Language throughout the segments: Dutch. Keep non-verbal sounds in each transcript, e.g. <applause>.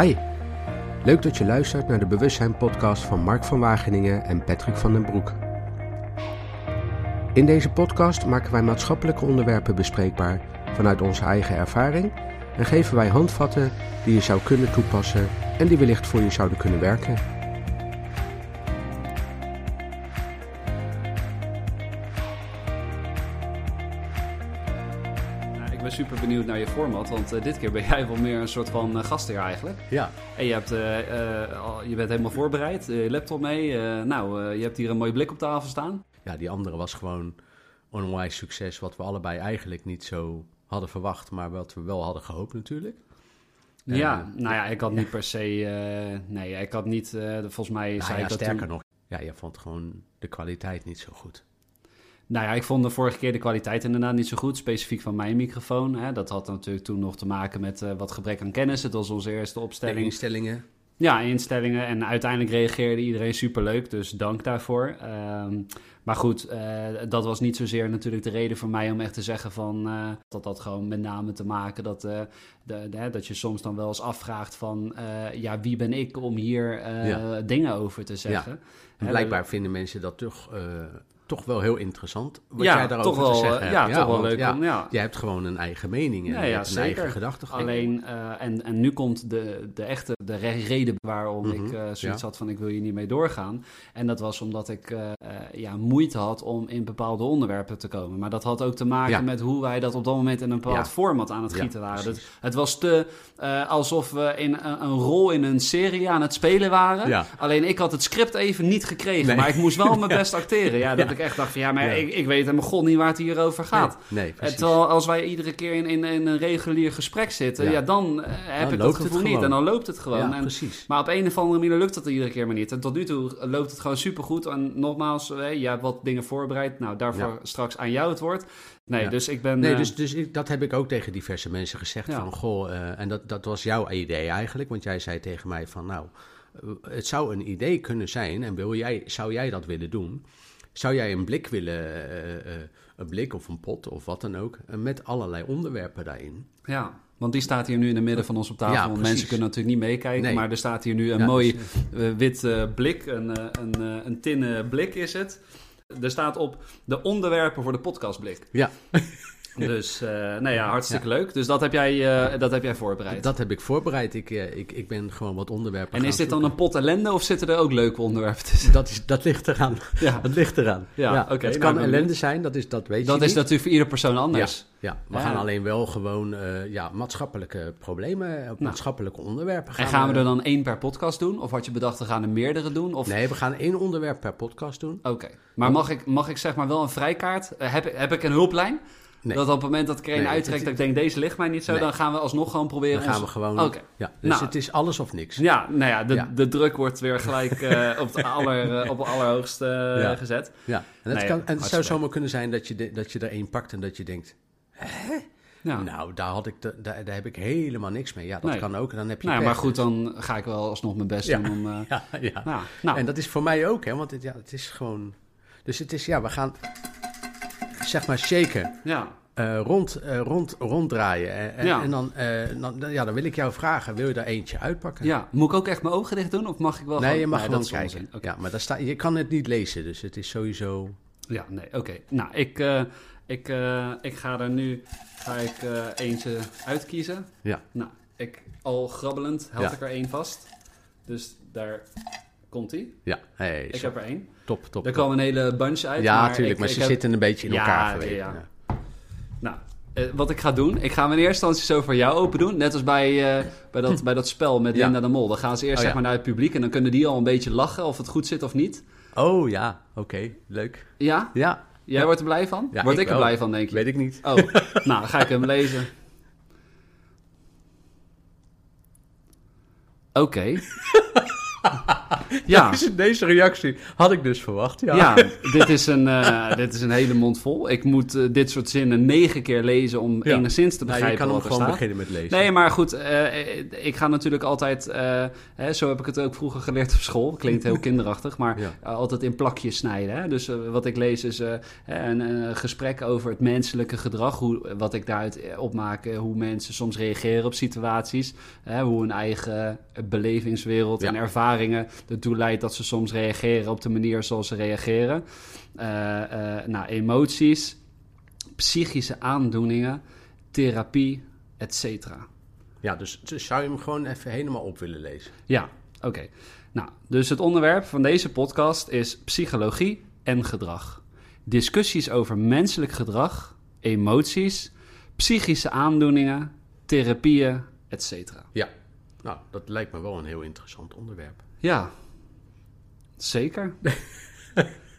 Hi, leuk dat je luistert naar de Bewustzijn podcast van Mark van Wageningen en Patrick van den Broek. In deze podcast maken wij maatschappelijke onderwerpen bespreekbaar vanuit onze eigen ervaring en geven wij handvatten die je zou kunnen toepassen en die wellicht voor je zouden kunnen werken. Super benieuwd naar je format, want eh, dit keer ben <laughs> jij wel meer een soort van uh, gastheer eigenlijk. Ja, En je, hebt, eh, je bent helemaal voorbereid, je laptop mee. nou, je hebt hier een mooie blik op tafel staan. ja, die andere was gewoon onwijs succes, wat we allebei eigenlijk niet zo hadden verwacht, maar wat we wel hadden gehoopt natuurlijk. Ja, nou ja, ik had niet per se... nee, ik had niet... volgens mij Nou zei ja, ik dat sterker toen- nog, ja, je vond gewoon de kwaliteit niet zo goed. Nou ja, ik vond de vorige keer de kwaliteit inderdaad niet zo goed. Specifiek van mijn microfoon. Hè. Dat had natuurlijk toen nog te maken met eh, wat gebrek aan kennis. Het was onze eerste De opstelling. instellingen, Ja, instellingen. En uiteindelijk reageerde iedereen superleuk, dus dank daarvoor. Ehm, maar goed, eh, dat was niet zozeer natuurlijk de reden voor mij om echt te zeggen van... eh, dat dat gewoon met name te maken dat, eh, de, de- dat je soms dan wel eens afvraagt van... ja, wie ben ik om hier Ja. dingen over te zeggen? En Hè, blijkbaar vinden mensen dat toch, toch wel heel interessant. Wat ja, jij daarover wel, te zeggen eh, hebt. ja, toch wel want leuk. Ja, om, ja. Jij hebt gewoon een eigen mening en Ja, je hebt een eigen gedachtegang. Alleen, eh, en, en nu komt de, de echte de re- reden waarom Mhm, ik eh, zoiets had van ik wil hier niet mee doorgaan. En dat was omdat ik ja, moeite had om in bepaalde onderwerpen te komen. Maar dat had ook te maken met hoe wij dat op dat moment in een bepaald format aan het gieten waren. Dat, het was te alsof we in een, een rol in een serie aan het spelen waren. Alleen ik had het script even niet gekregen. Nee. Maar ik moest wel mijn <laughs> best acteren. Ja, dat Ja. Ik echt dacht van ja, maar Ja. ik, ik weet helemaal god niet waar het hier over gaat. Nee, nee, precies. Terwijl als wij iedere keer in, in, in een regulier gesprek zitten, ja, Ja. dan eh, heb Dan ik dat het gevoel niet. En dan loopt het gewoon. en, precies. maar op een of andere manier lukt het iedere keer maar niet. En tot nu toe loopt het gewoon supergoed. En nogmaals, eh, jij hebt wat dingen voorbereid. Nou, daarvoor straks aan jou het woord. Nee, Ja. dus ik ben... Nee, eh, dus, dus ik, dat heb ik ook tegen diverse mensen gezegd. Ja. Van, goh, en dat, dat was jouw idee eigenlijk. Want jij zei tegen mij van, nou, het zou een idee kunnen zijn. En wil jij, zou jij dat willen doen? Zou jij een blik willen, eh, eh, een blik of een pot of wat dan ook, eh, met allerlei onderwerpen daarin? Ja, want die staat hier nu in het midden van ons op tafel. Ja, want mensen kunnen natuurlijk niet meekijken. Nee. Maar er staat hier nu een Ja, mooi dus, eh, wit eh, blik. Een, eh, een, eh, een tinnen blik is het. Er staat op de onderwerpen voor de podcastblik. Ja, <laughs> Dus, eh nou ja, hartstikke leuk. Dus dat heb jij, eh, dat heb jij voorbereid. dat heb ik voorbereid. Ik, eh, ik, ik ben gewoon wat onderwerpen en is dit dan een pot ellende of zitten er ook leuke onderwerpen tussen? Dat, is, dat ligt eraan. <laughs> Ja, Dat ligt eraan. Ja, oké, het nou, kan ellende zijn, dat, is, dat weet je dat niet. is natuurlijk voor ieder persoon anders. Ja, we gaan alleen wel gewoon ja, maatschappelijke problemen, op maatschappelijke onderwerpen gaan. Nou. En gaan we eh, er dan één per podcast doen? Of had je bedacht, we gaan er meerdere doen? Of... Nee, we gaan één onderwerp per podcast doen. Oké. Maar mag ik, mag ik zeg maar wel een vrijkaart? Heb, heb ik een hulplijn? Nee. Dat op het moment dat ik er een Nee, uittrek, dat ik denk, deze ligt mij niet zo, Nee. dan gaan we alsnog gewoon proberen. Dan gaan we gewoon. Ja, dus Nou. het is alles of niks. Ja, nou ja, de, Ja. de druk wordt weer gelijk eh, <laughs> op, het aller, eh, op het allerhoogste eh, Ja. gezet. Ja. En het, Nee, kan, en het zou zomaar kunnen zijn dat je, de- dat je er één pakt en dat je denkt: Ja. Nou, daar, had ik de- daar, daar heb ik helemaal niks mee. Ja, dat Nee. kan ook. En dan heb je. Nou ja, maar goed, dan ga ik wel alsnog mijn best Ja. doen om... <laughs> Ja, ja. nou, nou, En dat is voor mij ook, hè? Want het, ja, het is gewoon. Dus het is, ja, we gaan. Zeg maar shaken. ja. eh, rond, eh, rond, ronddraaien. En, en, Ja. en dan, eh, dan, ja, dan wil ik jou vragen, wil je daar eentje uitpakken? ja. Moet ik ook echt mijn ogen dicht doen? Of mag ik wel Nee, gewoon... je mag dat gewoon kijken. Ja, maar daar sta, je kan het niet lezen, dus het is sowieso... Ja, nee, oké. Nou, ik, eh, ik, eh, ik ga er nu ga ik, eh, eentje uitkiezen. Ja. Nou, ik, al grabbelend held Ja. ik er één vast. Dus daar komt hij. Ja, hey, Ik zo, heb er één. Top, top. Er kwam een hele bunch uit. ja, maar ik- maar ik ze heb- zitten een beetje in Ja, elkaar ja, verweven. ja. Ja. Nou, eh, wat ik ga doen, ik ga hem in eerste instantie zo voor jou open doen. Net als bij, eh, bij, dat, <laughs> bij dat spel met Ja. Linda de Mol. Dan gaan ze eerst Oh, zeg ja. maar naar het publiek en dan kunnen die al een beetje lachen of het goed zit of niet. Oh ja, oké, leuk. Ja? Ja, Jij Ja. wordt er blij van? Ja, Word ik ik, er blij van, denk je? weet ik niet. Oh, <laughs> nou, dan ga ik hem lezen. <laughs> Oké. <laughs> Ja. Deze, deze reactie had ik dus verwacht. Ja, Ja, <laughs> dit, is een, eh, dit is een hele mond vol. Ik moet eh, dit soort zinnen negen keer lezen om Ja. enigszins te Nou, begrijpen je kan hem gewoon beginnen met lezen. Nee, maar goed, eh, ik ga natuurlijk altijd, hè, zo heb ik het ook vroeger geleerd op school. Klinkt heel <laughs> kinderachtig, maar Ja. altijd in plakjes snijden. Hè? Dus wat ik lees is een, een gesprek over het menselijke gedrag. Hoe, wat ik daaruit opmaak, hoe mensen soms reageren op situaties. Hè? Hoe hun eigen belevingswereld en ervaringen ertoe leidt dat ze soms reageren op de manier zoals ze reageren. Eh, eh, nou, emoties, psychische aandoeningen, therapie, et cetera. Ja, dus, dus zou je hem gewoon even helemaal op willen lezen? Ja, oké. Nou, dus het onderwerp van deze podcast is psychologie en gedrag. Discussies over menselijk gedrag, emoties, psychische aandoeningen, therapieën, etc. Ja. Nou, dat lijkt me wel een heel interessant onderwerp. Ja, zeker.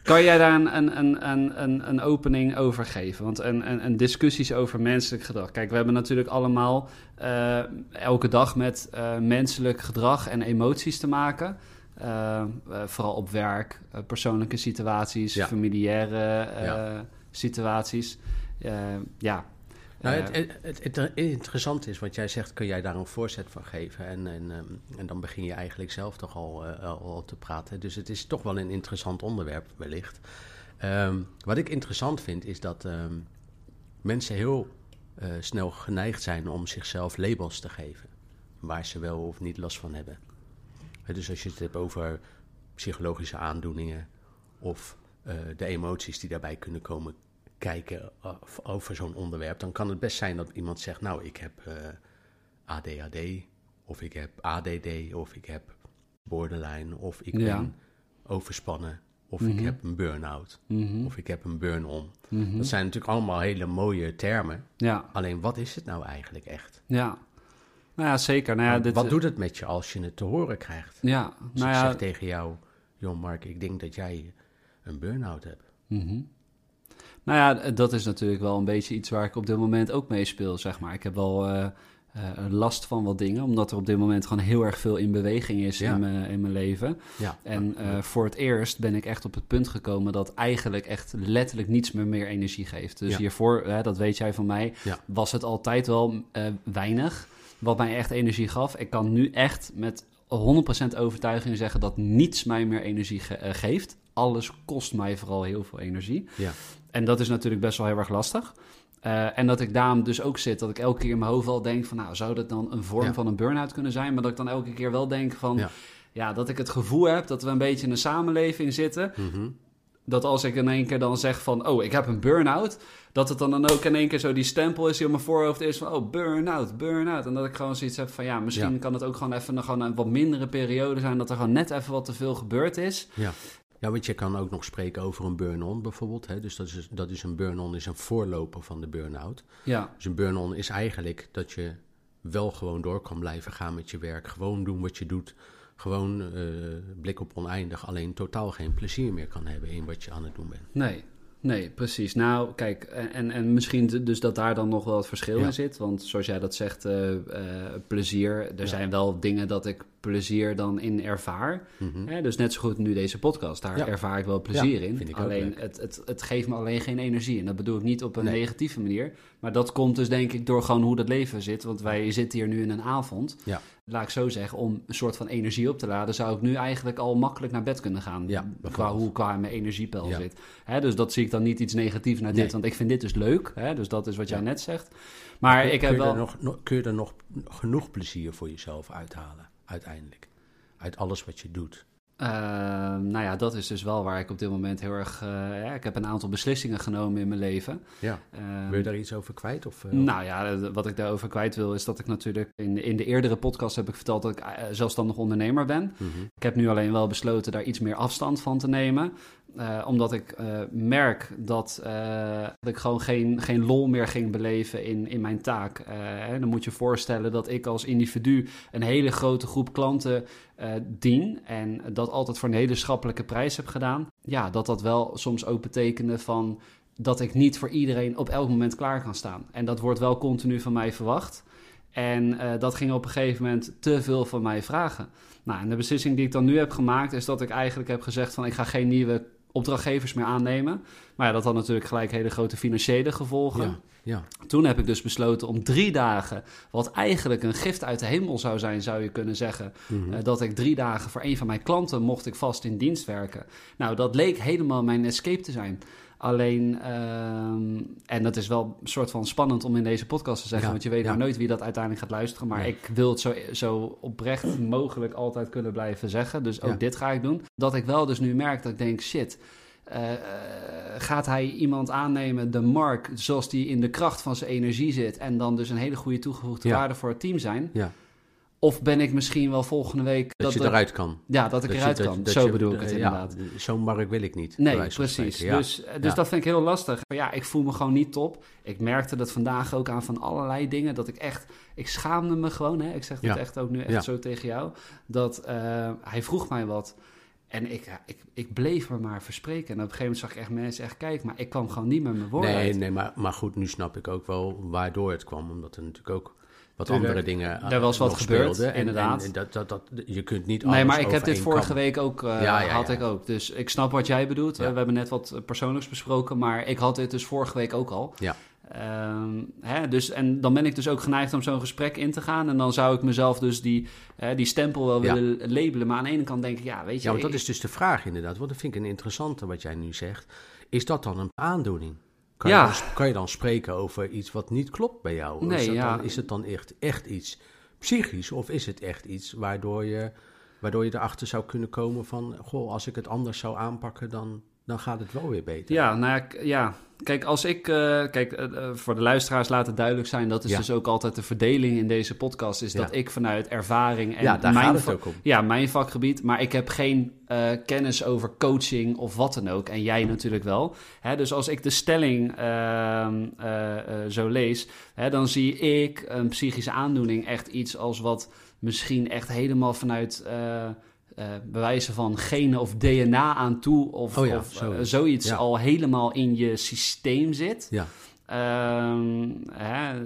kan jij daar een, een, een, een, een, opening over geven? Want een, een, een discussies over menselijk gedrag. Kijk, we hebben natuurlijk allemaal eh, elke dag met eh, menselijk gedrag en emoties te maken. Eh, vooral op werk, persoonlijke situaties, Ja. familiaire Ja. situaties. Ja. Nou, het, het, het, het interessante is, wat jij zegt, kun jij daar een voorzet van geven. En, en, ehm, en dan begin je eigenlijk zelf toch al, eh, al, al te praten. Dus het is toch wel een interessant onderwerp, wellicht. Ehm, wat ik interessant vind, is dat ehm, mensen heel eh, snel geneigd zijn om zichzelf labels te geven. Waar ze wel of niet last van hebben. Dus als je het hebt over psychologische aandoeningen of eh, de emoties die daarbij kunnen komen kijken eh, over zo'n onderwerp, dan kan het best zijn dat iemand zegt: Nou, ik heb eh, ADHD, of ik heb ADD, of ik heb borderline, of ik Ja. ben overspannen, of Mhm. ik heb een burn-out, mhm, of ik heb een burn-on. mhm. Dat zijn natuurlijk allemaal hele mooie termen. Ja, Alleen wat is het nou eigenlijk echt? ja. Nou ja, zeker. Nou ja, dit, wat doet het met je als je het te horen krijgt? Ja, Als nou ik ja, zeg tegen jou, joh Mark, ik denk dat jij een burn-out hebt. Mhm. Nou ja, dat is natuurlijk wel een beetje iets waar ik op dit moment ook mee speel, zeg maar. Ik heb wel eh, eh, last van wat dingen, omdat er op dit moment gewoon heel erg veel in beweging is Ja. in, mijn, in mijn leven. Ja, En eh, voor het eerst ben ik echt op het punt gekomen dat eigenlijk echt letterlijk niets me meer energie geeft. Dus Ja. hiervoor, dat weet jij van mij, was het altijd wel weinig wat mij echt energie gaf. Ik kan nu echt met 100% overtuiging zeggen dat niets mij meer energie ge- geeft. Alles kost mij vooral heel veel energie. Ja. En dat is natuurlijk best wel heel erg lastig. Eh, en dat ik daarom dus ook zit, dat ik elke keer in mijn hoofd al denk van... nou, zou dat dan een vorm Ja. van een burn-out kunnen zijn? Maar dat ik dan elke keer wel denk van... Ja. Ja. dat ik het gevoel heb dat we een beetje in een samenleving zitten... Mhm. dat als ik in één keer dan zeg van... oh, ik heb een burn-out... dat het dan, dan ook in één keer zo die stempel is die op mijn voorhoofd is van... oh, burn-out, burn-out. En dat ik gewoon zoiets heb van... ja, misschien Ja. kan het ook gewoon even nog gewoon een wat mindere periode zijn... dat er gewoon net even wat te veel gebeurd is. Ja, want je kan ook nog spreken over een burn-on bijvoorbeeld. Hè? Dus dat is, dat is een burn-on is een voorloper van de burn-out. Ja, Dus een burn-on is eigenlijk dat je wel gewoon door kan blijven gaan met je werk. Gewoon doen wat je doet. Gewoon eh, blik op oneindig. Alleen totaal geen plezier meer kan hebben in wat je aan het doen bent. Nee, nee, precies. Nou, kijk, en, en misschien dus dat daar dan nog wel het verschil Ja. in zit. Want zoals jij dat zegt, eh, eh, plezier. Er Ja. zijn wel dingen dat ik plezier dan in ervaar. Mhm. Hè, dus net zo goed nu deze podcast, daar Ja. ervaar ik wel plezier Ja, in. alleen het, het, het geeft me alleen geen energie. En dat bedoel ik niet op een Nee. negatieve manier. Maar dat komt dus denk ik door gewoon hoe dat leven zit. Want wij zitten hier nu in een avond. Ja. Laat ik zo zeggen, om een soort van energie op te laden, zou ik nu eigenlijk al makkelijk naar bed kunnen gaan. Ja, qua hoe qua mijn energiepeil zit. Hè, dus dat zie ik dan niet iets negatiefs naar Nee. dit. Want ik vind dit dus leuk. Hè, dus dat is wat jij net zegt. Maar kun, ik kun heb je wel... Er nog- kun je er nog genoeg plezier voor jezelf uithalen, uiteindelijk? Uit alles wat je doet. Ehm, nou ja, dat is dus wel waar ik op dit moment heel erg... eh, ja, ik heb een aantal beslissingen genomen in mijn leven. Ja. Ehm, Wil je daar iets over kwijt? Of, eh, Nou ja, eh, wat ik daarover kwijt wil is dat ik natuurlijk... In, in de eerdere podcast heb ik verteld dat ik zelfstandig ondernemer ben. mhm. Ik heb nu alleen wel besloten daar iets meer afstand van te nemen. Eh, omdat ik eh, merk dat, eh, dat ik gewoon geen, geen lol meer ging beleven in, in mijn taak. Hè, dan moet je voorstellen dat ik als individu een hele grote groep klanten dien. En dat altijd voor een hele schappelijke prijs heb gedaan. Ja, dat dat wel soms ook betekende van dat ik niet voor iedereen op elk moment klaar kan staan. En dat wordt wel continu van mij verwacht. En dat ging op een gegeven moment te veel van mij vragen. Nou, en de beslissing die ik dan nu heb gemaakt is dat ik eigenlijk heb gezegd van ik ga geen nieuwe opdrachtgevers meer aannemen. Maar ja, dat had natuurlijk gelijk hele grote financiële gevolgen. Ja, ja. Toen heb ik dus besloten om drie dagen, wat eigenlijk een gift uit de hemel zou zijn, zou je kunnen zeggen, Mhm. eh, dat ik drie dagen voor een van mijn klanten mocht ik vast in dienst werken. Nou, dat leek helemaal mijn escape te zijn. Alleen, ehm, en dat is wel een soort van spannend om in deze podcast te zeggen, Ja, want je weet ja. maar nooit wie dat uiteindelijk gaat luisteren. Maar Nee. ik wil het zo, zo oprecht mogelijk altijd kunnen blijven zeggen. Dus ook Ja. dit ga ik doen. Dat ik wel dus nu merk dat ik denk, shit, eh, eh, gaat hij iemand aannemen, de Mark, zoals die in de kracht van zijn energie zit en dan dus een hele goede toegevoegde waarde voor het team zijn? Ja. Of ben ik misschien wel volgende week... Dat, je er- eruit kan. Ja, dat ik Dat eruit kan. dat Zo je- bedoel ik het ja, inderdaad. Zo'n markt wil ik niet. Nee, precies. Ja. Dus, dus Ja. dat vind ik heel lastig. Ja, ik voel me gewoon niet top. Ik merkte dat vandaag ook aan van allerlei dingen. Dat ik echt, ik schaamde me gewoon. Hè? Ik zeg Ja. echt ook nu echt zo tegen jou. Dat eh, hij vroeg mij wat. En ik, ik, ik bleef me maar verspreken. En op een gegeven moment zag ik echt mensen echt kijken. Maar ik kwam gewoon niet met mijn woorden Nee, uit. nee maar, maar goed, nu snap ik ook wel waardoor het kwam. Omdat er natuurlijk ook wat Tuurlijk. andere dingen Er was wat gebeurd, speelden. Inderdaad. En, en dat, dat, dat, je kunt niet Nee, maar ik heb dit vorige kam. week ook, eh, Ja, ja, had ja. ik ook. Dus ik snap wat jij bedoelt. We hebben net wat eh, persoonlijks besproken, maar ik had dit dus vorige week ook al. Ja. Ehm, hè, dus, en dan ben ik dus ook geneigd om zo'n gesprek in te gaan. En dan zou ik mezelf dus die, eh, die stempel wel Ja. willen labelen. Maar aan de ene kant denk ik, ja, weet je... Ja, want dat is dus de vraag inderdaad. Want dat vind ik een interessante wat jij nu zegt. Is dat dan een aandoening? Kan, Ja. je, dan, kan je dan spreken over iets wat niet klopt bij jou? Nee, is, ja. dan, is het dan echt, echt iets psychisch? Of is het echt iets waardoor je, waardoor je erachter zou kunnen komen van... Goh, als ik het anders zou aanpakken, dan, dan gaat het wel weer beter. Ja, nou ja, ja. Kijk, als ik... eh, kijk, eh, eh, voor de luisteraars laat het duidelijk zijn... dat is Ja. dus ook altijd de verdeling in deze podcast... is Ja. dat ik vanuit ervaring en ja, daar mijn gaat het va- ook om. Ja, mijn vakgebied. Maar ik heb geen kennis over coaching of wat dan ook. En jij natuurlijk wel. Hè, dus als ik de stelling ehm, eh, eh, zo lees, hè, dan zie ik een psychische aandoening echt iets als wat misschien echt helemaal vanuit. Eh eh, bewijzen van genen of DNA aan toe, of, Oh ja, of eh, zoiets. zoiets Ja. al helemaal in je systeem zit. Ja. Ehm, hè,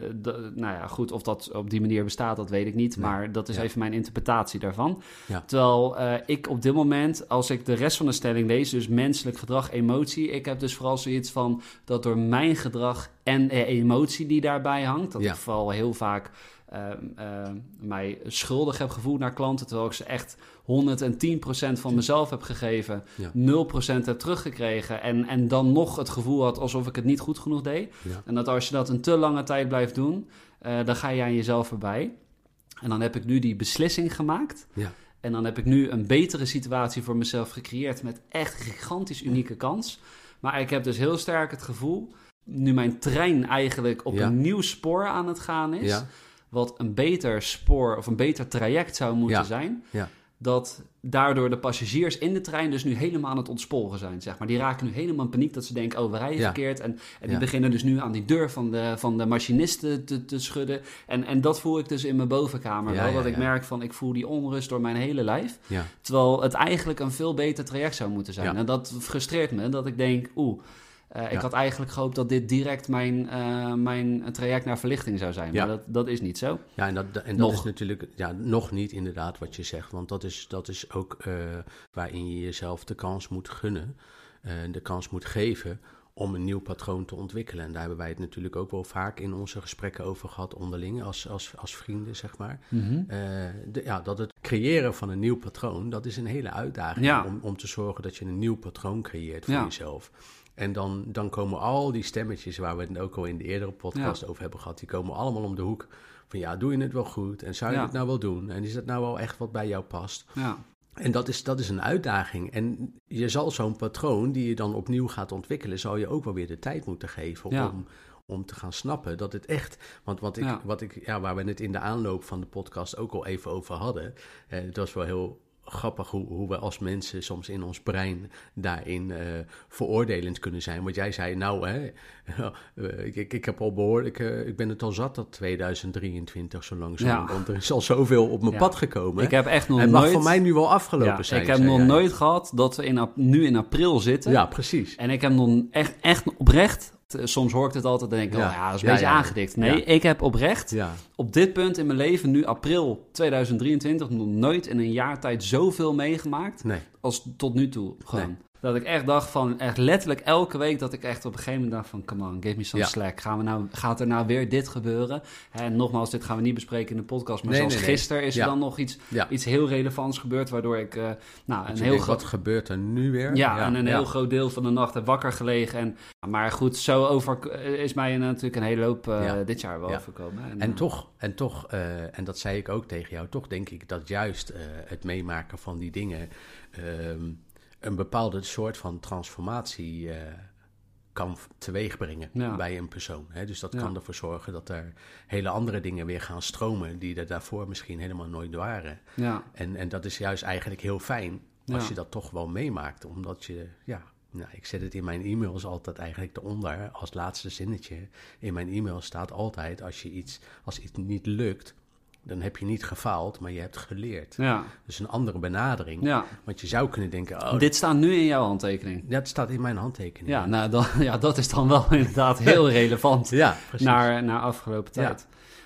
nou ja, goed, of dat op die manier bestaat, dat weet ik niet. Nee. Maar dat is Ja. even mijn interpretatie daarvan. Ja. Terwijl eh, ik op dit moment, als ik de rest van de stelling lees, dus menselijk gedrag, emotie, ik heb dus vooral zoiets van dat door mijn gedrag en de emotie die daarbij hangt, dat Ja. ik vooral heel vaak eh, eh, mij schuldig heb gevoeld naar klanten, terwijl ik ze echt 110% van mezelf heb gegeven, Ja. 0% heb teruggekregen en, en dan nog het gevoel had alsof ik het niet goed genoeg deed. Ja. En dat als je dat een te lange tijd blijft doen, eh, dan ga je aan jezelf voorbij. En dan heb ik nu die beslissing gemaakt. Ja. En dan heb ik nu een betere situatie voor mezelf gecreëerd met echt gigantisch unieke kans. Maar ik heb dus heel sterk het gevoel, nu mijn trein eigenlijk op een nieuw spoor aan het gaan is, Ja. Wat een beter spoor of een beter traject zou moeten Ja. zijn, Ja. dat daardoor de passagiers in de trein dus nu helemaal aan het ontsporen zijn, zeg maar. Die raken nu helemaal in paniek dat ze denken, oh, we rijden Ja. verkeerd. En, en die beginnen dus nu aan die deur van de, van de machinisten te, te schudden. En, en dat voel ik dus in mijn bovenkamer wel, dat ik merk van, ik voel die onrust door mijn hele lijf. Terwijl het eigenlijk een veel beter traject zou moeten zijn. En dat frustreert me, dat ik denk, oeh, eh, ik had eigenlijk gehoopt dat dit direct mijn, eh, mijn traject naar verlichting zou zijn. Ja. Maar dat, dat is niet zo. Ja, en dat, en dat Nog. is natuurlijk ja, nog niet inderdaad wat je zegt. Want dat is, dat is ook eh, waarin je jezelf de kans moet gunnen, de kans moet geven om een nieuw patroon te ontwikkelen. En daar hebben wij het natuurlijk ook wel vaak in onze gesprekken over gehad, onderling, als, als, als vrienden, zeg maar. Eh, de, ja, dat het creëren van een nieuw patroon, dat is een hele uitdaging Ja. om, om te zorgen dat je een nieuw patroon creëert voor Ja. jezelf. En dan, dan komen al die stemmetjes waar we het ook al in de eerdere podcast over hebben gehad, die komen allemaal om de hoek. Van ja, doe je het wel goed? En zou je Ja. het nou wel doen? En is dat nou wel echt wat bij jou past? Ja. En dat is, dat is een uitdaging. En je zal zo'n patroon die je dan opnieuw gaat ontwikkelen, zal je ook wel weer de tijd moeten geven Ja. om, om te gaan snappen dat het echt. Want wat ik, Ja. wat ik, ja, waar we het in de aanloop van de podcast ook al even over hadden. Eh, het was wel heel grappig hoe, hoe we als mensen soms in ons brein daarin eh, veroordelend kunnen zijn. Want jij zei, nou, hè, <laughs> eh, ik, ik, heb al behoorlijk, ik, ik ben het al zat dat 2023 zo langzaam. Ja. Want er is al zoveel op mijn Ja. pad gekomen. Ik heb echt nog het mag nooit... voor mij nu wel afgelopen Ja, zijn. ik heb nog jij. nooit gehad dat we in, nu in april zitten. Ja, precies. En ik heb nog echt, echt oprecht Soms hoor ik het altijd en denk ik, Ja. oh ja, dat is een Ja, beetje ja. aangedikt. Nee, ik heb oprecht Ja, op dit punt in mijn leven, nu april 2023, nog nooit in een jaar tijd zoveel meegemaakt nee. als tot nu toe. Gewoon. Nee. Dat ik echt dacht van, echt letterlijk elke week dat ik echt op een gegeven moment dacht van, come on, give me some Ja. slack. Gaan we nou, gaat er nou weer dit gebeuren? En nogmaals, dit gaan we niet bespreken in de podcast, maar Nee, zoals nee, nee. gisteren is Ja. er dan nog iets, Ja. iets heel relevants gebeurd, waardoor ik eh, nou, een heel denkt, groot... wat gebeurt er nu weer? Ja, en een heel groot deel van de nacht heb wakker gelegen. En, maar goed, zo over is mij natuurlijk een hele hoop eh, dit jaar wel overkomen. En eh, toch, en toch eh, en dat zei ik ook tegen jou, toch denk ik dat juist eh, het meemaken van die dingen ehm, een bepaalde soort van transformatie eh, kan teweegbrengen Ja. bij een persoon. Hè? Dus dat Ja. kan ervoor zorgen dat er hele andere dingen weer gaan stromen die er daarvoor misschien helemaal nooit waren. Ja, En, en dat is juist eigenlijk heel fijn als je dat toch wel meemaakt, omdat je, ja, nou, ik zet het in mijn e-mails altijd eigenlijk eronder als laatste zinnetje. In mijn e-mail staat altijd als je iets, als iets niet lukt, dan heb je niet gefaald, maar je hebt geleerd. ja, Dus een andere benadering. ja. Want je zou kunnen denken, oh, Dit staat nu in jouw handtekening. dat staat in mijn handtekening. Ja, nou, dan, <laughs> ja, dat is dan wel <laughs> inderdaad heel <laughs> relevant ja precies. naar, naar afgelopen Ja.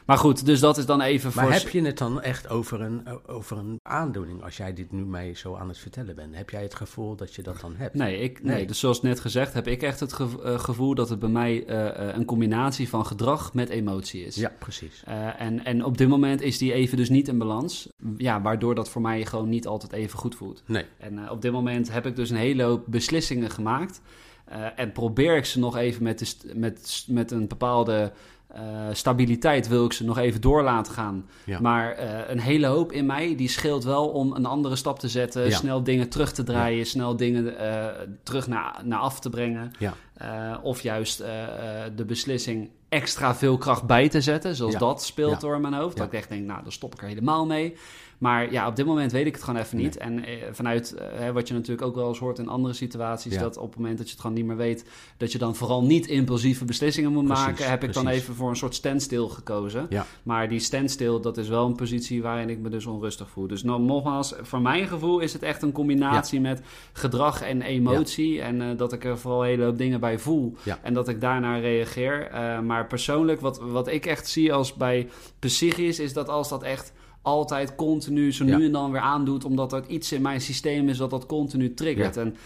Maar goed, dus dat is dan even maar voor... heb je het dan echt over een, over een aandoening als jij dit nu mij zo aan het vertellen bent? Heb jij het gevoel dat je dat dan hebt? Nee, ik, nee. Nee. dus zoals net gezegd heb ik echt het eh, gevoel dat het bij mij eh, eh, een combinatie van gedrag met emotie is. Ja, precies. En, en op dit moment is die even dus niet in balans. Ja, waardoor dat voor mij gewoon niet altijd even goed voelt. Nee. En op dit moment heb ik dus een hele hoop beslissingen gemaakt. En probeer ik ze nog even met, de met, met een bepaalde eh, stabiliteit wil ik ze nog even door laten gaan. Ja. Maar eh, een hele hoop in mij die scheelt wel om een andere stap te zetten. Ja. Snel dingen terug te draaien. Snel dingen eh, terug naar, naar af te brengen. Of juist de beslissing extra veel kracht bij te zetten. Zoals dat speelt door in mijn hoofd. Dat ik echt denk, nou, dan stop ik er helemaal mee. Maar ja, op dit moment weet ik het gewoon even niet. En eh, vanuit eh, wat je natuurlijk ook wel eens hoort in andere situaties... Ja. dat op het moment dat je het gewoon niet meer weet... dat je dan vooral niet impulsieve beslissingen moet Precies, maken... heb ik dan even voor een soort standstill gekozen. Ja. Maar die standstill, dat is wel een positie waarin ik me dus onrustig voel. Dus nou, nogmaals, voor mijn gevoel is het echt een combinatie met gedrag en emotie. En eh, dat ik er vooral een hele hoop dingen bij voel. En dat ik daarnaar reageer. Maar persoonlijk, wat, wat ik echt zie als bij psychisch, is dat als dat echt altijd continu zo nu Ja. en dan weer aandoet, omdat er iets in mijn systeem is dat dat continu triggert. Ja. En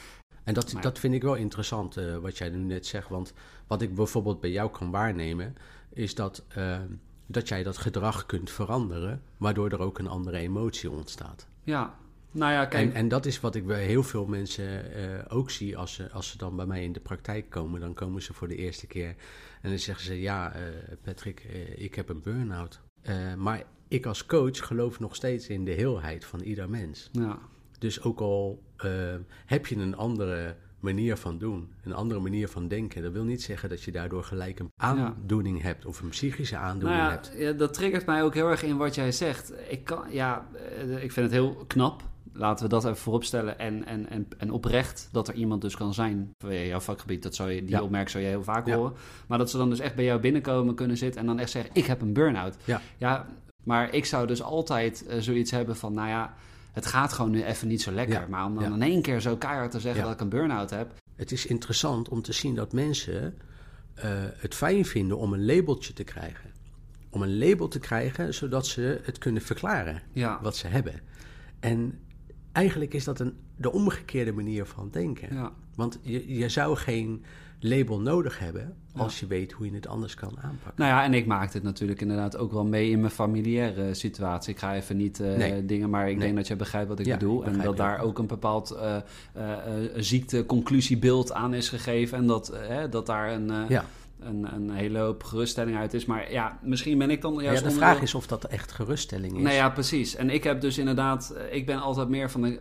En dat, Maar- dat vind ik wel interessant, eh, wat jij nu net zegt. Want wat ik bijvoorbeeld bij jou kan waarnemen, is dat, eh, dat jij dat gedrag kunt veranderen, waardoor er ook een andere emotie ontstaat. ja, nou ja, kijk. En, en dat is wat ik bij heel veel mensen eh, ook zie als ze, als ze dan bij mij in de praktijk komen. Dan komen ze voor de eerste keer en dan zeggen ze: Ja, Patrick, ik heb een burn-out. Maar ik als coach geloof nog steeds in de heelheid van ieder mens. ja. Dus ook al eh, heb je een andere manier van doen, een andere manier van denken, dat wil niet zeggen dat je daardoor gelijk een aandoening hebt of een psychische aandoening Nou ja, hebt. ja, dat triggert mij ook heel erg in wat jij zegt. Ik, kan, ja, eh, ik vind het heel knap. Laten we dat even vooropstellen. En, en, en, en oprecht dat er iemand dus kan zijn. Via jouw vakgebied, dat zou je, die opmerking zou je heel vaak horen. Maar dat ze dan dus echt bij jou binnenkomen kunnen zitten en dan echt zeggen: Ik heb een burn-out. Ja. ja maar ik zou dus altijd eh, zoiets hebben van: Nou ja, het gaat gewoon nu even niet zo lekker. Ja. Maar om dan Ja. in één keer zo keihard te zeggen Ja. dat ik een burn-out heb. Het is interessant om te zien dat mensen eh, het fijn vinden om een labeltje te krijgen. Om een label te krijgen zodat ze het kunnen verklaren wat ze hebben. En eigenlijk is dat een, de omgekeerde manier van denken. Want je, je zou geen label nodig hebben als je weet hoe je het anders kan aanpakken. Nou ja, en ik maak dit natuurlijk inderdaad ook wel mee in mijn familiaire situatie. Ik ga even niet eh, Nee. dingen, maar ik Nee. denk dat je begrijpt wat ik Ja, bedoel. ik En dat daar ook een bepaald eh, eh, ziekteconclusiebeeld aan is gegeven. En dat, dat daar een, Ja. een, een hele hoop geruststelling uit is. Maar ja, misschien ben ik dan Ja, juist de onderdeel- vraag is of dat echt geruststelling is. Nou ja, precies. En ik heb dus inderdaad, ik ben altijd meer van een,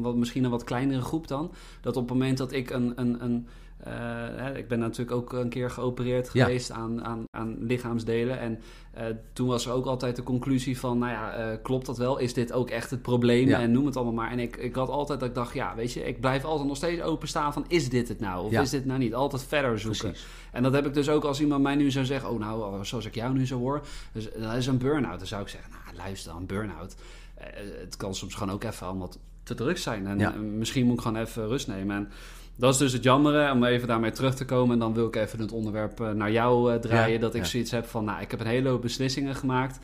wat, misschien een wat kleinere groep dan. Dat op het moment dat ik een, een, een eh, ik ben natuurlijk ook een keer geopereerd Ja. geweest aan, aan, aan lichaamsdelen. En eh, toen was er ook altijd de conclusie van, nou ja, eh, klopt dat wel? Is dit ook echt het probleem? Ja. En noem het allemaal maar. En ik, ik had altijd dat ik dacht, ja, weet je, ik blijf altijd nog steeds openstaan van, is dit het nou? Of Ja. is dit nou niet? Altijd verder zoeken. Precies. En dat heb ik dus ook als iemand mij nu zou zeggen, oh nou, zoals ik jou nu zo hoor, dus dat is een burn-out. Dan zou ik zeggen, nou luister, een burn-out. Het kan soms gewoon ook even allemaal te druk zijn. En misschien moet ik gewoon even rust nemen. En Dat is dus het jammere, om even daarmee terug te komen. En dan wil ik even het onderwerp eh, naar jou eh, draaien. Ja, dat ik ja. zoiets heb van, nou, ik heb een hele hoop beslissingen gemaakt.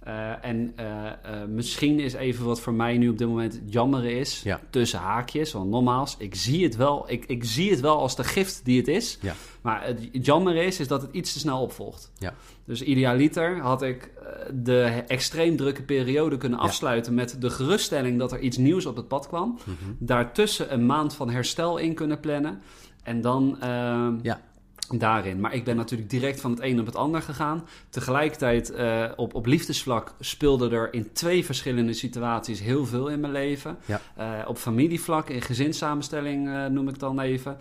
Eh, en eh, eh, misschien is even wat voor mij nu op dit moment het jammere is, Ja. tussen haakjes. Want nogmaals, ik zie het wel, ik, ik zie het wel als de gift die het is. Ja. Maar het jammere is, is dat het iets te snel opvolgt. Ja. Dus idealiter had ik de extreem drukke periode kunnen afsluiten met de geruststelling dat er iets nieuws op het pad kwam. Mhm. Daartussen een maand van herstel in kunnen plannen. En dan ehm, Ja. Daarin. Maar ik ben natuurlijk direct van het een op het ander gegaan. Tegelijkertijd eh, op, op liefdesvlak speelde er in twee verschillende situaties heel veel in mijn leven. Ja. Eh, op familievlak, in gezinssamenstelling eh, noem ik dan even,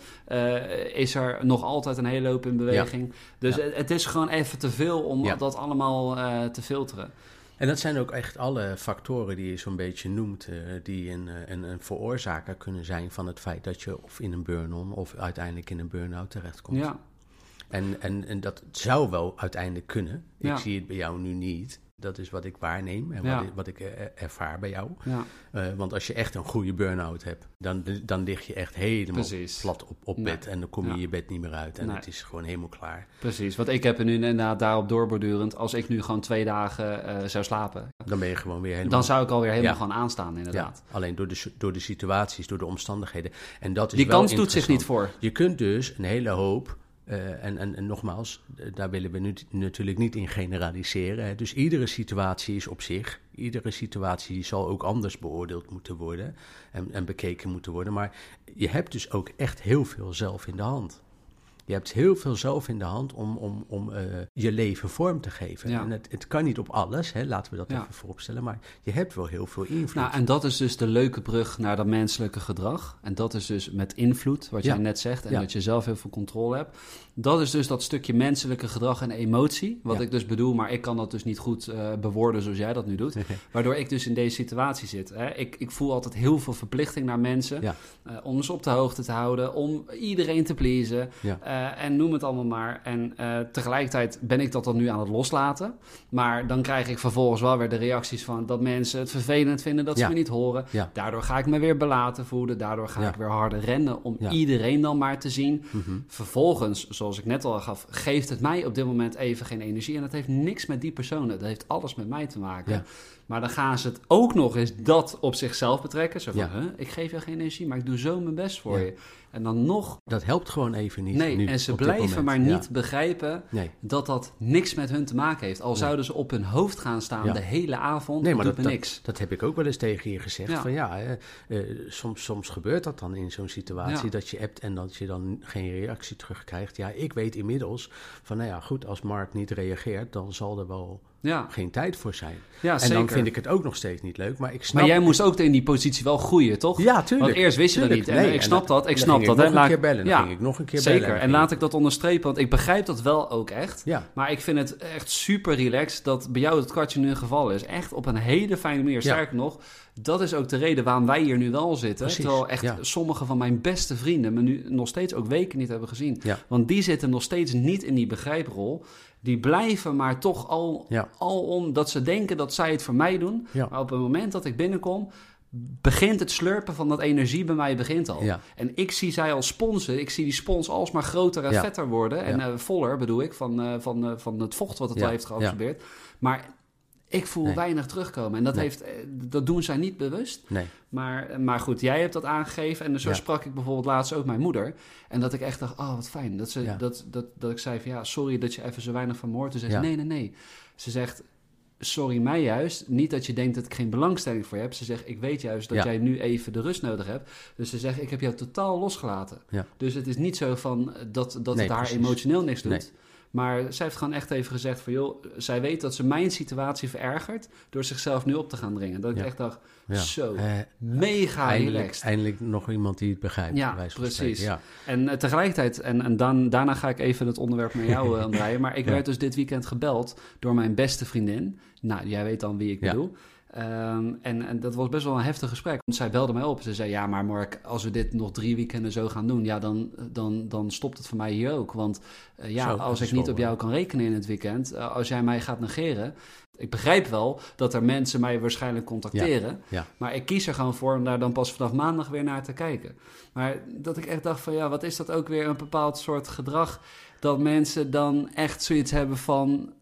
is er nog altijd een hele hoop in beweging. Dus Ja. het, het is gewoon even te veel om dat allemaal te filteren. En dat zijn ook echt alle factoren die je zo'n beetje noemt, die een, een, een veroorzaker kunnen zijn van het feit dat je of in een burn-on of uiteindelijk in een burn-out terechtkomt. Ja, En, en, en dat zou wel uiteindelijk kunnen. Ja. Ik zie het bij jou nu niet. Dat is wat ik waarneem en Ja. wat, ik, wat ik eh, ervaar bij jou. ja, Eh, want als je echt een goede burn-out hebt, dan, dan lig je echt helemaal Precies. plat op, op Nee. bed. En dan kom je Ja. je bed niet meer uit. En Nee. het is gewoon helemaal klaar. precies. Want ik heb er nu inderdaad daarop doorbordurend. Als ik nu gewoon twee dagen eh, zou slapen, Dan ben je gewoon weer helemaal... dan zou ik alweer helemaal gewoon aanstaan, inderdaad. Ja, alleen door de, door de situaties, door de omstandigheden. En dat is Die wel kans doet zich niet voor. Je kunt dus een hele hoop, eh, en, en, en nogmaals, eh, daar willen we nu natuurlijk niet in generaliseren. Hè. Dus iedere situatie is op zich. Iedere situatie zal ook anders beoordeeld moeten worden en, en bekeken moeten worden. Maar je hebt dus ook echt heel veel zelf in de hand. Je hebt heel veel zelf in de hand om, om, om eh, je leven vorm te geven. Ja. En het, het kan niet op alles, hè, laten we dat Ja. even vooropstellen. Maar je hebt wel heel veel invloed. Nou, en dat is dus de leuke brug naar dat menselijke gedrag. En dat is dus met invloed, wat jij net zegt, en dat je zelf heel veel controle hebt. Dat is dus dat stukje menselijke gedrag en emotie, wat Ja. ik dus bedoel, maar ik kan dat dus niet goed eh, bewoorden zoals jij dat nu doet. <laughs> Waardoor ik dus in deze situatie zit. Hè. Ik, ik voel altijd heel veel verplichting naar mensen, Ja. eh, om ze op de hoogte te houden, om iedereen te pleasen. Ja. Eh, en noem het allemaal maar. En tegelijkertijd ben ik dat dan nu aan het loslaten. Maar dan krijg ik vervolgens wel weer de reacties van dat mensen het vervelend vinden dat ze me niet horen. Daardoor ga ik me weer belaten voelen. Daardoor ga ik weer harder rennen om iedereen dan maar te zien. Mhm. Vervolgens, zoals ik net al gaf, geeft het mij op dit moment even geen energie. En dat heeft niks met die personen. Dat heeft alles met mij te maken. Ja. Maar dan gaan ze het ook nog eens dat op zichzelf betrekken. Zo van, Ja. huh, ik geef je geen energie, maar ik doe zo mijn best voor Ja. je. En dan nog, Dat helpt gewoon even niet. nee, nu, en ze blijven maar Ja. niet begrijpen Nee, dat dat niks met hun te maken heeft. Al Nee. zouden ze op hun hoofd gaan staan Ja. de hele avond, nee maar doet dat, me niks. dat heb ik ook wel eens tegen je gezegd. Ja. Van ja, eh, soms, soms gebeurt dat dan in zo'n situatie. Dat je appt en dat je dan geen reactie terugkrijgt. Ja, ik weet inmiddels van nou ja, goed, als Mark niet reageert, dan zal er wel Ja, geen tijd voor zijn. ja en zeker. dan vind ik het ook nog steeds niet leuk. Maar ik snap. Maar jij moest ook in die positie wel groeien, toch? Ja, tuurlijk. Want eerst wist je dat niet. En Nee, ik en snap dat, ik snap dat. Ik hè. nog een keer bellen. Dan ging ik nog een keer Zeker, bellen. en ging laat ik dat onderstrepen, want ik begrijp dat wel ook echt. Ja, Maar ik vind het echt super relaxed dat bij jou het kwartje nu geval is. Echt op een hele fijne manier. Ja. Sterker nog, dat is ook de reden waarom wij hier nu wel zitten. Precies, Terwijl echt ja. sommige van mijn beste vrienden me nu nog steeds ook weken niet hebben gezien. Ja. Want die zitten nog steeds niet in die begrijprol. Die blijven maar toch al, Ja. al om dat ze denken dat zij het voor mij doen. Ja. Maar op het moment dat ik binnenkom, begint het slurpen van dat energie bij mij begint al. Ja. En ik zie zij als sponsen. Ik zie die spons alsmaar groter en vetter worden. En eh, voller bedoel ik, van, eh, van, eh, van het vocht wat het al heeft geabsorbeerd. Maar ik voel Nee. weinig terugkomen. En dat, Nee. heeft, eh, dat doen zij niet bewust. nee. Maar, maar goed, jij hebt dat aangegeven. En zo Ja. sprak ik bijvoorbeeld laatst ook mijn moeder. En dat ik echt dacht, oh wat fijn. Dat, ze, Ja. dat, dat, dat ik zei van ja, sorry dat je even zo weinig van zei ze, Ja. nee, nee, nee. Ze zegt, sorry mij juist. Niet dat je denkt dat ik geen belangstelling voor je heb. Ze zegt, ik weet juist dat Ja. jij nu even de rust nodig hebt. Dus ze zegt, ik heb jou totaal losgelaten. Ja. Dus het is niet zo van eh, dat, dat Nee, het haar precies. emotioneel niks doet. Nee. Maar zij heeft gewoon echt even gezegd van... joh, zij weet dat ze mijn situatie verergert... door zichzelf nu op te gaan dringen. Dat ik echt dacht, Ja. zo, Eh, mega eindelijk, relaxed. eindelijk nog iemand die het begrijpt. Ja, precies. Ja. En eh, tegelijkertijd, en, en dan, daarna ga ik even het onderwerp naar jou uh. Maar ik <laughs> werd dus dit weekend gebeld door mijn beste vriendin. Nou, jij weet dan wie ik bedoel. Ehm, en, en, dat was best wel een heftig gesprek. Want zij belde mij op. Ze zei: Ja, maar Mark, als we dit nog drie weekenden zo gaan doen, ja, dan, dan, dan stopt het voor mij hier ook. Want uh, ja, zo, als ik niet op jou kan rekenen in het weekend, uh, als jij mij gaat negeren. Ik begrijp wel dat er mensen mij waarschijnlijk contacteren. Ja, ja. Maar ik kies er gewoon voor om daar dan pas vanaf maandag weer naar te kijken. Maar dat ik echt dacht: van ja, wat is dat ook weer een bepaald soort gedrag? Dat mensen dan echt zoiets hebben van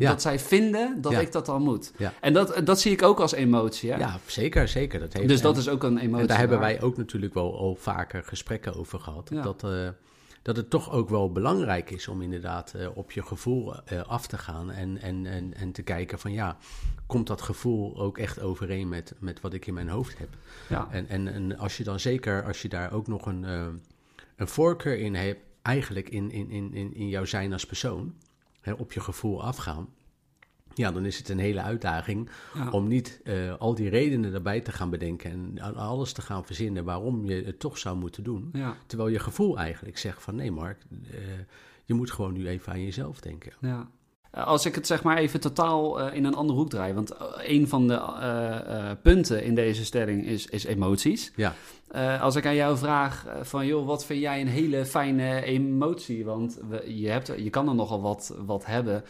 Ja. dat zij vinden dat Ja. ik dat dan moet. Ja. En dat, dat zie ik ook als emotie. Hè? Ja, zeker, zeker. Dat heeft, dus dat en- is ook een emotie. En daar hebben wij ook natuurlijk wel al vaker gesprekken over gehad. Dat, eh, dat het toch ook wel belangrijk is om inderdaad eh, op je gevoel eh, af te gaan. En, en, en, en te kijken van ja, komt dat gevoel ook echt overeen met, met wat ik in mijn hoofd heb? Ja. En, en, en als je dan zeker, als je daar ook nog een, een voorkeur in hebt, eigenlijk in, in, in, in, in jouw zijn als persoon, hè, op je gevoel afgaan. Ja, dan is het een hele uitdaging Ja. om niet eh, al die redenen erbij te gaan bedenken en alles te gaan verzinnen waarom je het toch zou moeten doen. Ja. Terwijl je gevoel eigenlijk zegt van nee Mark, eh, je moet gewoon nu even aan jezelf denken. Ja. Eh, Als ik het zeg maar even totaal eh, in een andere hoek draai. Want eh, een van de punten in deze stelling is, is emoties. Ja, als ik aan jou vraag van joh, wat vind jij een hele fijne emotie? Want we, je, hebt, je kan er nogal wat, wat hebben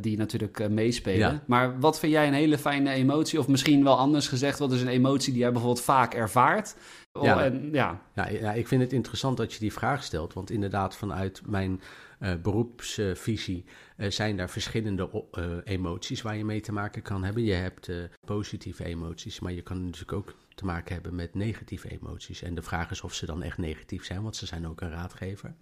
die natuurlijk meespelen. Ja. Maar wat vind jij een hele fijne emotie? Of misschien wel anders gezegd, wat is een emotie die jij bijvoorbeeld vaak ervaart? Oh, Ja. en, ja. ja, ja, ik vind het interessant dat je die vraag stelt, want inderdaad vanuit mijn beroepsvisie eh, zijn daar verschillende eh, emoties waar je mee te maken kan hebben. Je hebt eh, positieve emoties, maar je kan natuurlijk ook te maken hebben met negatieve emoties. En de vraag is of ze dan echt negatief zijn, want ze zijn ook een raadgever.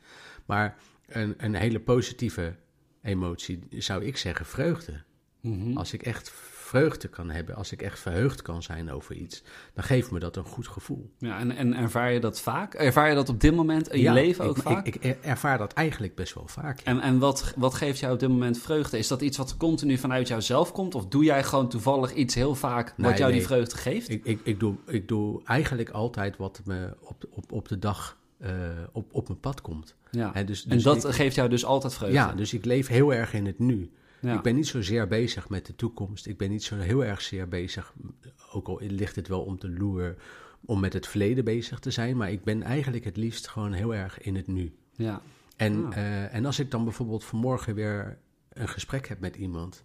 Maar een, een hele positieve emotie zou ik zeggen vreugde. Mhm. Als ik echt vreugde kan hebben, als ik echt verheugd kan zijn over iets, dan geeft me dat een goed gevoel. ja en, en ervaar je dat vaak? Ervaar je dat op dit moment in je leven ik, ook vaak? Ik, ik ervaar dat eigenlijk best wel vaak. ja. En, en wat, wat geeft jou op dit moment vreugde? Is dat iets wat continu vanuit jouzelf komt? Of doe jij gewoon toevallig iets heel vaak wat Nee, jou die vreugde geeft? Ik, ik, ik, doe, ik doe eigenlijk altijd wat me op, op, op de dag eh, op, op mijn pad komt. ja. Hè, dus, en dus dat ik- geeft jou dus altijd vreugde? ja, dus ik leef heel erg in het nu. Ja. Ik ben niet zozeer bezig met de toekomst. Ik ben niet zo heel erg zeer bezig, ook al ligt het wel om de loer, om met het verleden bezig te zijn. Maar ik ben eigenlijk het liefst gewoon heel erg in het nu. ja. En, Ah. eh, en als ik dan bijvoorbeeld vanmorgen weer een gesprek heb met iemand.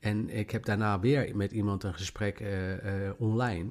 En ik heb daarna weer met iemand een gesprek eh, eh, online.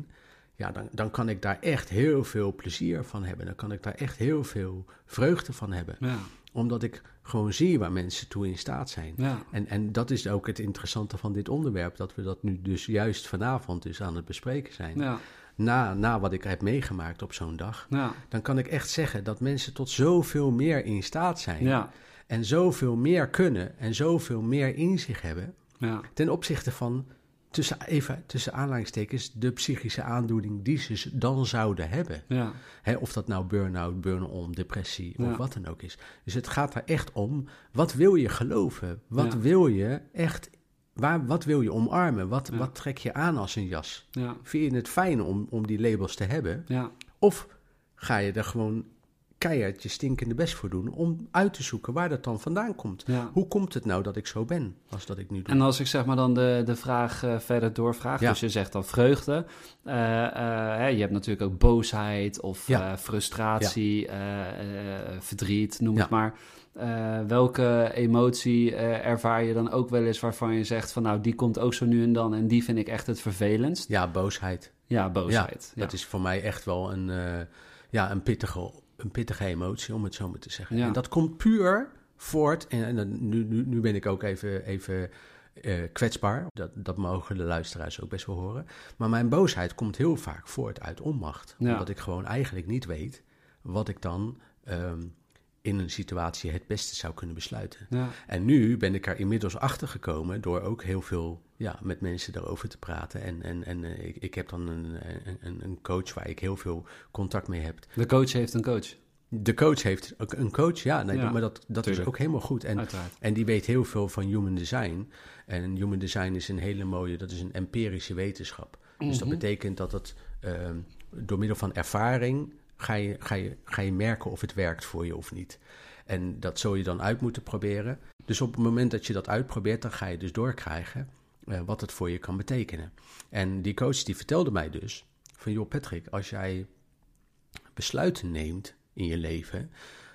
Ja, dan, dan kan ik daar echt heel veel plezier van hebben. Dan kan ik daar echt heel veel vreugde van hebben. Ja. Omdat ik gewoon zie waar mensen toe in staat zijn. Ja. En, en dat is ook het interessante van dit onderwerp. Dat we dat nu dus juist vanavond dus aan het bespreken zijn. Ja. Na, na wat ik heb meegemaakt op zo'n dag. Ja. Dan kan ik echt zeggen dat mensen tot zoveel meer in staat zijn Ja. en zoveel meer kunnen en zoveel meer in zich hebben Ja. ten opzichte van, tussen, even tussen aanleidingstekens, de psychische aandoening die ze dan zouden hebben. Ja. Hè, of dat nou burn-out, burn-on, depressie Ja. of wat dan ook is. Dus het gaat daar echt om, wat wil je geloven? Wat Ja. wil je echt, waar, wat wil je omarmen? Wat, wat trek je aan als een jas? Ja. Vind je het fijn om, om die labels te hebben? Ja. Of ga je er gewoon keihard je stinkende best voor doen om uit te zoeken waar dat dan vandaan komt? Ja. Hoe komt het nou dat ik zo ben als dat ik nu doe? En als ik zeg maar dan de, de vraag eh, verder doorvraag, Ja. dus je zegt dan vreugde. Eh, eh, hè, je hebt natuurlijk ook boosheid of Ja. frustratie, verdriet, noem het maar. Welke emotie ervaar je dan ook wel eens waarvan je zegt van nou die komt ook zo nu en dan en die vind ik echt het vervelendst? Ja, boosheid. Ja, boosheid. Dat is voor mij echt wel een, ja, een, pittige, een pittige emotie, om het zo maar te zeggen. Ja. En dat komt puur voort, en, en dan- nu, nu, nu ben ik ook even, even eh, kwetsbaar, dat, dat mogen de luisteraars ook best wel horen. Maar mijn boosheid komt heel vaak voort uit onmacht, Ja. omdat ik gewoon eigenlijk niet weet wat ik dan ehm, in een situatie het beste zou kunnen besluiten. Ja. En nu ben ik er inmiddels achter gekomen door ook heel veel ja, met mensen daarover te praten. En, en, en eh, ik, ik heb dan een, een, een- coach waar ik heel veel contact mee heb. De coach heeft een coach, De coach heeft ook een coach, ja, nee, Ja, maar dat, dat is ook helemaal goed. En, uiteraard. en die weet heel veel van human design. En human design is een hele mooie, dat is een empirische wetenschap. Dus dat Mhm. betekent dat het ehm, door middel van ervaring ga je, ga, je, ga je merken of het werkt voor je of niet. En dat zul je dan uit moeten proberen. Dus op het moment dat je dat uitprobeert, dan ga je dus doorkrijgen eh, wat het voor je kan betekenen. En die coach die vertelde mij dus van joh Patrick, als jij besluiten neemt in je leven,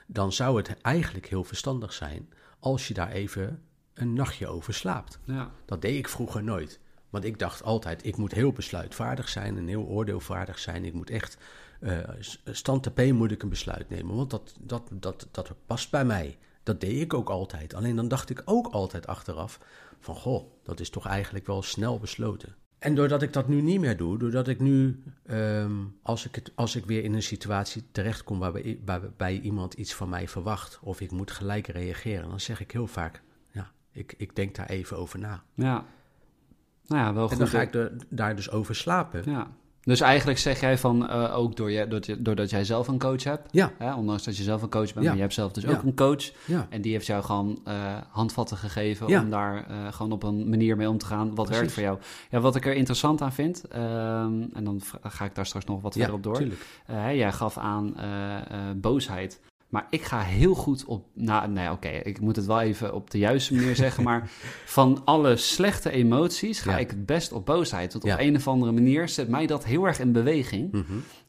dan zou het eigenlijk heel verstandig zijn als je daar even een nachtje over slaapt. Ja. Dat deed ik vroeger nooit. Want ik dacht altijd, ik moet heel besluitvaardig zijn en heel oordeelvaardig zijn. Ik moet echt, uh, stand te P moet ik een besluit nemen, want dat, dat, dat, dat past bij mij. Dat deed ik ook altijd. Alleen dan dacht ik ook altijd achteraf van, goh, dat is toch eigenlijk wel snel besloten. En doordat ik dat nu niet meer doe, doordat ik nu, um, als, ik het, als ik weer in een situatie terechtkom waarbij, waarbij iemand iets van mij verwacht, of ik moet gelijk reageren, dan zeg ik heel vaak, ja, ik, ik denk daar even over na. Ja. Nou ja, wel goed. En dan ga ik er, daar dus over slapen. Ja. Dus eigenlijk zeg jij van, uh, ook door je, doordat jij zelf een coach hebt, ja. hè, ondanks dat je zelf een coach bent, ja. maar je hebt zelf dus ja. ook een coach. Ja. En die heeft jou gewoon uh, handvatten gegeven om daar uh, gewoon op een manier mee om te gaan wat Precies. werkt voor jou. Ja, wat ik er interessant aan vind, um, en dan ga ik daar straks nog wat verder op door. Jij gaf aan boosheid. Maar ik ga heel goed op. Nou, nee, oké, okay, ik moet het wel even op de juiste manier <laughs> zeggen. Maar van alle slechte emoties ga Ja. ik het best op boosheid. Want Ja. op een of andere manier zet mij dat heel erg in beweging. Mhm.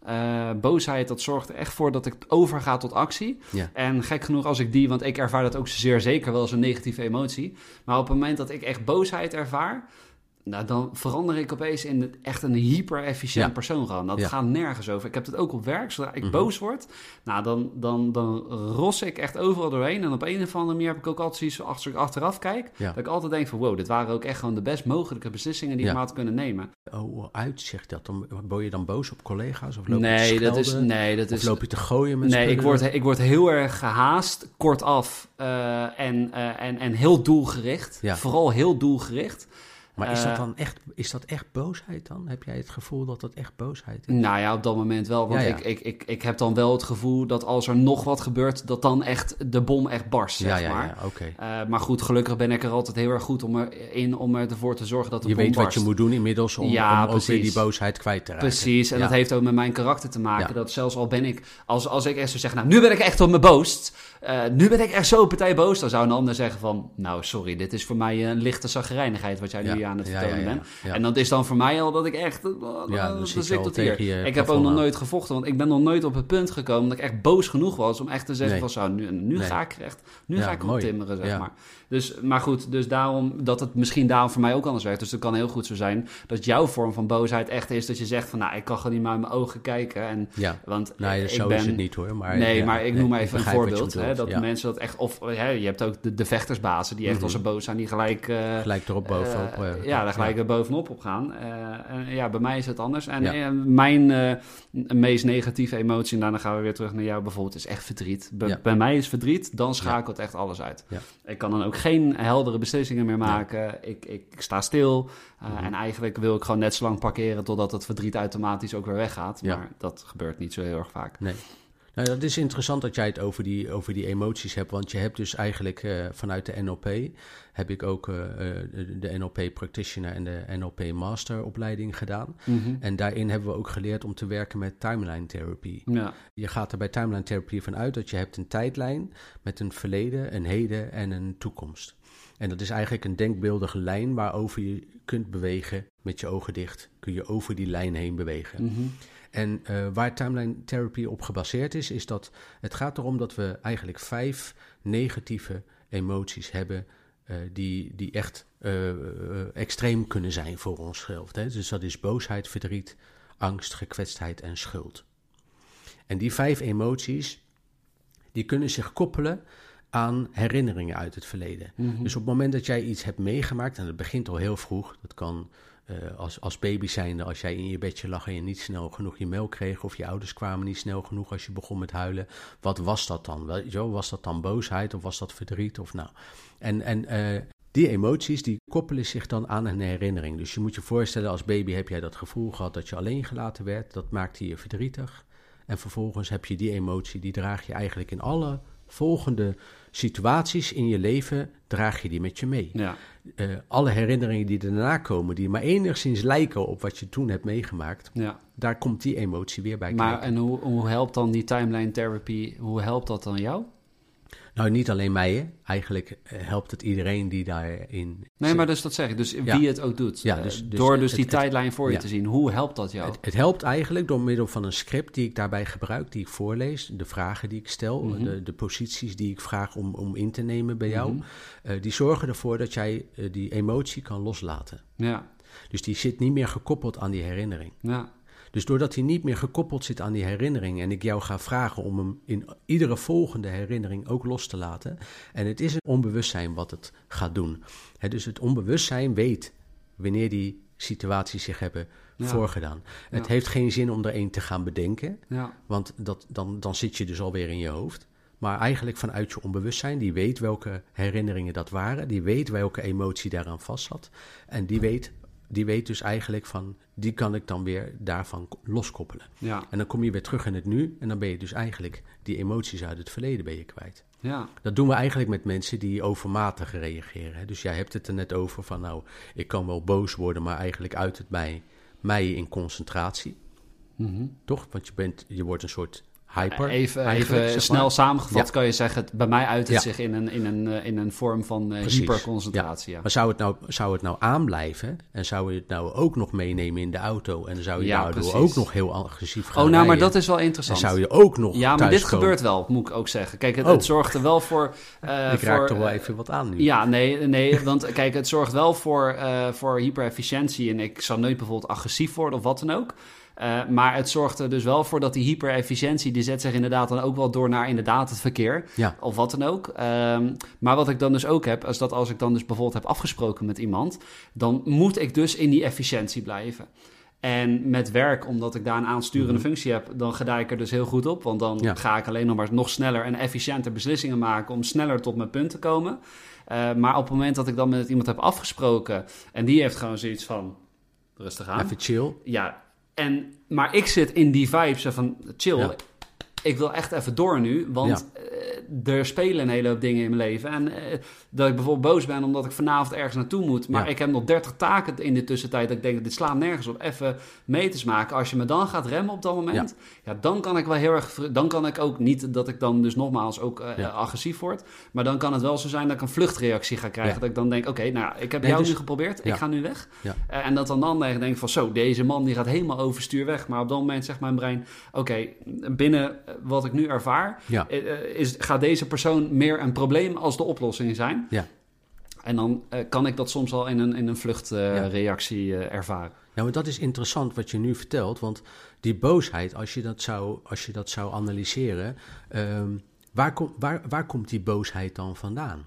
Uh, boosheid, dat zorgt er echt voor dat ik overga tot actie. Ja. En gek genoeg als ik die, want ik ervaar dat ook zeer zeker wel als een negatieve emotie. Maar op het moment dat ik echt boosheid ervaar. Nou, dan verander ik opeens in het, echt een hyper-efficiënt Ja. persoon gewoon. Dat Ja. gaat nergens over. Ik heb het ook op werk. Zodra ik Mhm. boos word, nou, dan, dan, dan ros ik echt overal doorheen. En op een of andere manier heb ik ook altijd zoiets, als ik achteraf kijk, Ja. dat ik altijd denk van, wow, dit waren ook echt gewoon de best mogelijke beslissingen die ik maar had kunnen nemen. Oh, uitzicht dat? Dan, word je dan boos op collega's? Of loop je te Nee, dat is, nee, dat Of is, loop je te gooien met Nee, ik word, ik word heel erg gehaast, kortaf eh, en, eh, en, en heel doelgericht. Ja. Vooral heel doelgericht. Maar is dat eh, dan echt, is dat echt boosheid dan? Heb jij het gevoel dat dat echt boosheid is? Nou ja, op dat moment wel. Want Ja, ja. Ik, ik, ik, ik heb dan wel het gevoel dat als er nog wat gebeurt, dat dan echt de bom echt barst, zeg ja, ja, maar. Eh, maar goed, gelukkig ben ik er altijd heel erg goed om erin om ervoor te zorgen dat de Je bom weet wat je moet doen inmiddels om, Ja, om ook weer die boosheid kwijt te raken. Precies, en dat heeft ook met mijn karakter te maken. Dat zelfs al ben ik, als, als ik echt zou zeggen, nou, nu ben ik echt op mijn boost. eh, nu ben ik echt zo partij boos. Dan zou een ander zeggen van, nou, sorry, dit is voor mij een lichte zagrijnigheid wat jij nu. Aan het bent. Ja. En dat is dan voor mij al dat ik echt, uh, Ja, dan zit tot tegen hier. je Ik heb ook nog nooit gevochten, want ik ben nog nooit op het punt gekomen dat ik echt boos genoeg was om echt te zeggen Nee. van, zo, nu, nu Nee. ga ik er echt, nu ga ik op timmeren, zeg maar. Dus, maar goed, dus daarom dat het misschien daarom voor mij ook anders werkt. Dus het kan heel goed zo zijn dat jouw vorm van boosheid echt is dat je zegt van, nou, ik kan gewoon niet meer uit mijn ogen kijken. En, Ja, want nee, ik zo ben, is het niet hoor. Maar, nee, ja, maar ik noem maar even een voorbeeld. Hè, dat ja. mensen dat echt... Of hè, je hebt ook de, de vechtersbazen die echt Mhm. als ze boos zijn... die gelijk... eh, Gelijk erop bovenop. eh, eh, ja, daar gelijk bovenop op gaan. Eh, en ja, bij mij is het anders. En Ja. eh, mijn eh, meest negatieve emotie... en daarna gaan we weer terug naar jou bijvoorbeeld... is echt verdriet. Bij, Ja. bij mij is verdriet, dan schakelt echt alles uit. Ja. Ik kan dan ook geen heldere beslissingen meer maken. Ik, ik, ik sta stil. Mhm. En eigenlijk wil ik gewoon net zo lang parkeren... totdat het verdriet automatisch ook weer weggaat. Ja. Maar dat gebeurt niet zo heel erg vaak. Nee. Nou, dat is interessant dat jij het over die, over die emoties hebt, want je hebt dus eigenlijk eh, vanuit de NLP, heb ik ook eh, eh, de, NLP Practitioner en de NLP Master opleiding gedaan. Mhm. En daarin hebben we ook geleerd om te werken met timeline therapie. Ja, Je gaat er bij timeline therapie van uit dat je hebt een tijdlijn met een verleden, een heden en een toekomst. En dat is eigenlijk een denkbeeldige lijn waarover je kunt bewegen met je ogen dicht. Kun je over die lijn heen bewegen. Mhm. En uh, waar timeline therapy op gebaseerd is, is dat het gaat erom dat we eigenlijk vijf negatieve emoties hebben uh, die, die echt uh, extreem kunnen zijn voor onszelf. Dus dat is boosheid, verdriet, angst, gekwetstheid en schuld. En die vijf emoties, die kunnen zich koppelen aan herinneringen uit het verleden. Mhm. Dus op het moment dat jij iets hebt meegemaakt, en dat begint al heel vroeg, dat kan uh, als, als baby zijnde, als jij in je bedje lag en je niet snel genoeg je melk kreeg, of je ouders kwamen niet snel genoeg als je begon met huilen, wat was dat dan? Wel, jo, was dat dan boosheid of was dat verdriet? Of nou. En, en uh, die emoties die koppelen zich dan aan een herinnering. Dus je moet je voorstellen, als baby heb jij dat gevoel gehad dat je alleen gelaten werd, dat maakte je verdrietig. En vervolgens heb je die emotie, die draag je eigenlijk in alle volgende situaties in je leven, draag je die met je mee. Ja. Uh, alle herinneringen die daarna komen, die maar enigszins lijken op wat je toen hebt meegemaakt, ja. daar komt die emotie weer bij maar, kijken. En hoe, hoe helpt dan die timeline therapy, hoe helpt dat dan jou? Nou, niet alleen mij, hè. Eigenlijk eh, helpt het iedereen die daarin... Nee, maar dus dat zeg ik. Dus Ja. wie het ook doet. Ja, Eh, dus- dus door dus die het- tijdlijn voor je ja. te zien. Hoe helpt dat jou? Het, het helpt eigenlijk door middel van een script die ik daarbij gebruik, die ik voorlees, de vragen die ik stel, Mhm. de, de posities die ik vraag om, om in te nemen bij jou, Mhm. eh, die zorgen ervoor dat jij die emotie kan loslaten. Ja, Dus die zit niet meer gekoppeld aan die herinnering. ja, Dus doordat hij niet meer gekoppeld zit aan die herinnering en ik jou ga vragen om hem in iedere volgende herinnering ook los te laten. En het is het onbewustzijn wat het gaat doen. Hè, dus het onbewustzijn weet wanneer die situaties zich hebben Ja. voorgedaan. Het heeft geen zin om er een te gaan bedenken, ja, want dat, dan, dan zit je dus alweer in je hoofd. Maar eigenlijk vanuit je onbewustzijn, die weet welke herinneringen dat waren, die weet welke emotie daaraan vast zat. En die weet, die weet dus eigenlijk van, die kan ik dan weer daarvan loskoppelen. ja, En dan kom je weer terug in het nu en dan ben je dus eigenlijk die emoties uit het verleden ben je kwijt. ja, Dat doen we eigenlijk met mensen die overmatig reageren. hè. Dus jij hebt het er net over van, nou, ik kan wel boos worden, maar eigenlijk uit het mij, mij in concentratie. Mhm. Toch? Want je, bent, je wordt een soort hyper. Even, snel maar. samengevat Ja. kan je zeggen, het- bij mij uit het Ja. zich in een, in, een, eh, in een vorm van eh, Precies. hyperconcentratie. Ja. Maar zou het, nou, zou het nou aanblijven en zou je het nou ook nog meenemen in de auto en zou je daardoor precies. ook nog heel agressief gaan Oh, nou, maar dat is wel En interessant. zou je ook nog Ja, maar dit gebeurt wel, moet ik ook zeggen. Kijk, het, Oh. het zorgt er wel voor... eh, <laughs> Ik raak voor, toch wel even wat aan nu. Ja, nee, nee, want <laughs> kijk, het zorgt wel voor, eh voor hyperefficiëntie. En ik zal nooit bijvoorbeeld agressief worden of wat dan ook. Eh, maar het zorgt er dus wel voor dat die hyperefficiëntie... die zet zich inderdaad dan ook wel door naar inderdaad het verkeer. Ja. Of wat dan ook. Ehm, maar wat ik dan dus ook heb... is dat als ik dan dus bijvoorbeeld heb afgesproken met iemand... dan moet ik dus in die efficiëntie blijven. En met werk, omdat ik daar een aansturende Mhm. functie heb, dan ga ik er dus heel goed op. Want dan Ja. ga ik alleen nog maar nog sneller en efficiënter beslissingen maken om sneller tot mijn punt te komen. Eh, maar op het moment dat ik dan met iemand heb afgesproken en die heeft gewoon zoiets van rustig aan. Even chill. Ja, en, maar ik zit in die vibe van chill. Ja. Ik wil echt even door nu, want eh, er spelen een hele hoop dingen in mijn leven. En eh, dat ik bijvoorbeeld boos ben omdat ik vanavond ergens naartoe moet. Maar Ja. ik heb nog 30 taken in de tussentijd. Dat ik denk, dit slaat nergens op. Even meters maken. Als je me dan gaat remmen op dat moment, ja. dan kan ik wel heel erg. Dan kan ik ook niet dat ik dan dus nogmaals ook eh, Ja. agressief word. Maar dan kan het wel zo zijn dat ik een vluchtreactie ga krijgen. Dat ik dan denk, oké, nou, ik heb Nee, jou dus- nu geprobeerd. Ik ga nu weg. Eh, en dat dan dan denk van zo, deze man die gaat helemaal overstuur weg. Maar op dat moment zegt mijn brein, oké, binnen wat ik nu ervaar, Ja. is, gaat deze persoon meer een probleem als de oplossing zijn. Ja. En dan eh, kan ik dat soms al in een, in een Ja. vluchtreactie ervaren. Ja, maar dat is interessant wat je nu vertelt, want die boosheid, als je dat zou, als je dat zou analyseren, ehm, waar, kom, waar, waar komt die boosheid dan vandaan?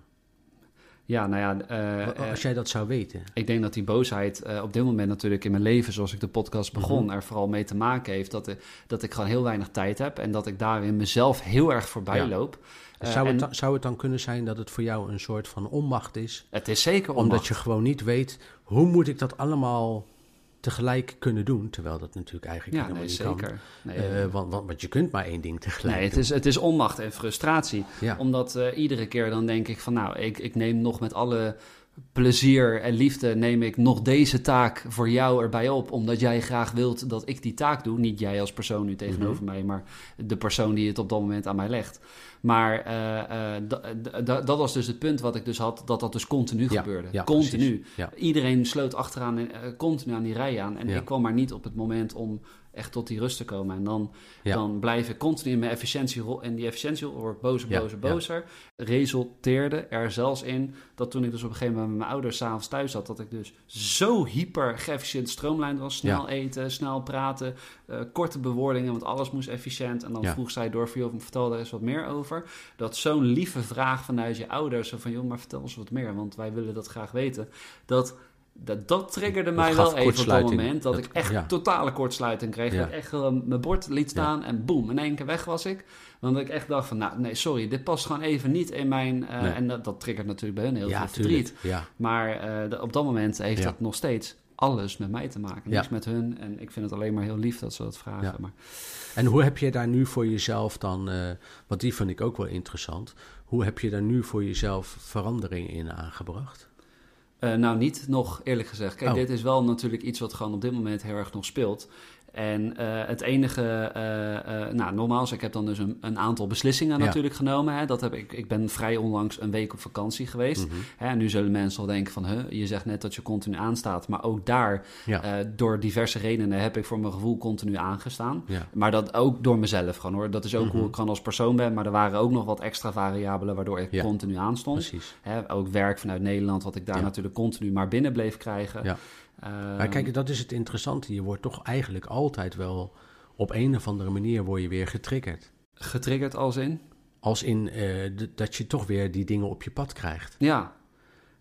Ja, nou ja, eh, eh, als jij dat zou weten. ik denk dat die boosheid eh, op dit moment natuurlijk in mijn leven, zoals ik de podcast begon, Mhm. er vooral mee te maken heeft dat, ik- dat ik gewoon heel weinig tijd heb en dat ik daarin mezelf heel erg voorbij Ja. loop. Zou, het, dan- zou het dan kunnen zijn dat het voor jou een soort van onmacht is? het is zeker Omdat onmacht. je gewoon niet weet, hoe moet ik dat allemaal tegelijk kunnen doen? Terwijl dat natuurlijk eigenlijk Ja, helemaal nee, niet kan. zeker. Nee, Eh, want, want, want je kunt maar één ding tegelijk nee het, doen. is, het is onmacht en frustratie. Ja. Omdat eh, iedere keer dan denk ik van nou, ik, ik neem nog met alle plezier en liefde neem ik nog deze taak voor jou erbij op. Omdat jij graag wilt dat ik die taak doe. Niet jij als persoon nu tegenover Mhm. mij, maar de persoon die het op dat moment aan mij legt. Maar eh, eh, da- da- da- dat was dus het punt wat ik dus had, dat dat dus continu Ja, gebeurde. ja, continu. Ja. Iedereen sloot achteraan eh, continu aan die rij aan. En ik kwam maar niet op het moment om echt tot die rust te komen. En dan, Ja. dan blijf ik continu in mijn efficiëntie... En die efficiëntie wordt bozer, bozer, ja. bozer. Resulteerde er zelfs in dat toen ik dus op een gegeven moment met mijn ouders s'avonds thuis zat... dat ik dus zo hyper geëfficiënt stroomlijnd was. Snel eten, snel praten, eh, korte bewoordingen, want alles moest efficiënt. En dan vroeg zij door van, joh, vertel daar eens wat meer over. Dat zo'n lieve vraag vanuit je ouders, van, joh, maar vertel eens wat meer, want wij willen dat graag weten. Dat, dat, dat triggerde mij wel even op dat moment, dat, Dat- ik echt ja. totale kortsluiting kreeg. Ja. Dat ik echt gewoon mijn bord liet staan en boem, in één keer weg was ik. Want ik echt dacht van, nou nee, sorry, dit past gewoon even niet in mijn... eh, Nee. En dat, dat triggert natuurlijk bij hun heel veel verdriet. Maar eh, op dat moment heeft dat nog steeds alles met mij te maken. Niks met hun. En ik vind het alleen maar heel lief dat ze dat vragen. Maar En hoe heb je daar nu voor jezelf dan, eh want die vind ik ook wel interessant, hoe heb je daar nu voor jezelf verandering in aangebracht? Eh, nou, niet nog eerlijk gezegd. Kijk, Oh. dit is wel natuurlijk iets wat gewoon op dit moment heel erg nog speelt. En uh, het enige, uh, uh, nou nogmaals, ik heb dan dus een, een aantal beslissingen ja. natuurlijk genomen. Hè. Dat heb ik, ik ben vrij onlangs een week op vakantie geweest. Mm -hmm. hè, en nu zullen mensen al denken van, huh, je zegt net dat je continu aanstaat. Maar ook daar, ja. door diverse redenen, heb ik voor mijn gevoel continu aangestaan. Ja. Maar dat ook door mezelf gewoon hoor. Dat is ook mm -hmm. hoe ik gewoon als persoon ben. Maar er waren ook nog wat extra variabelen waardoor ik continu aanstond. Precies. Hè, ook werk vanuit Nederland, wat ik daar natuurlijk continu maar binnen bleef krijgen. Maar kijk, dat is het interessante. Je wordt toch eigenlijk altijd wel op een of andere manier word je weer getriggerd. Getriggerd als in? Als in uh, dat je toch weer die dingen op je pad krijgt. Ja.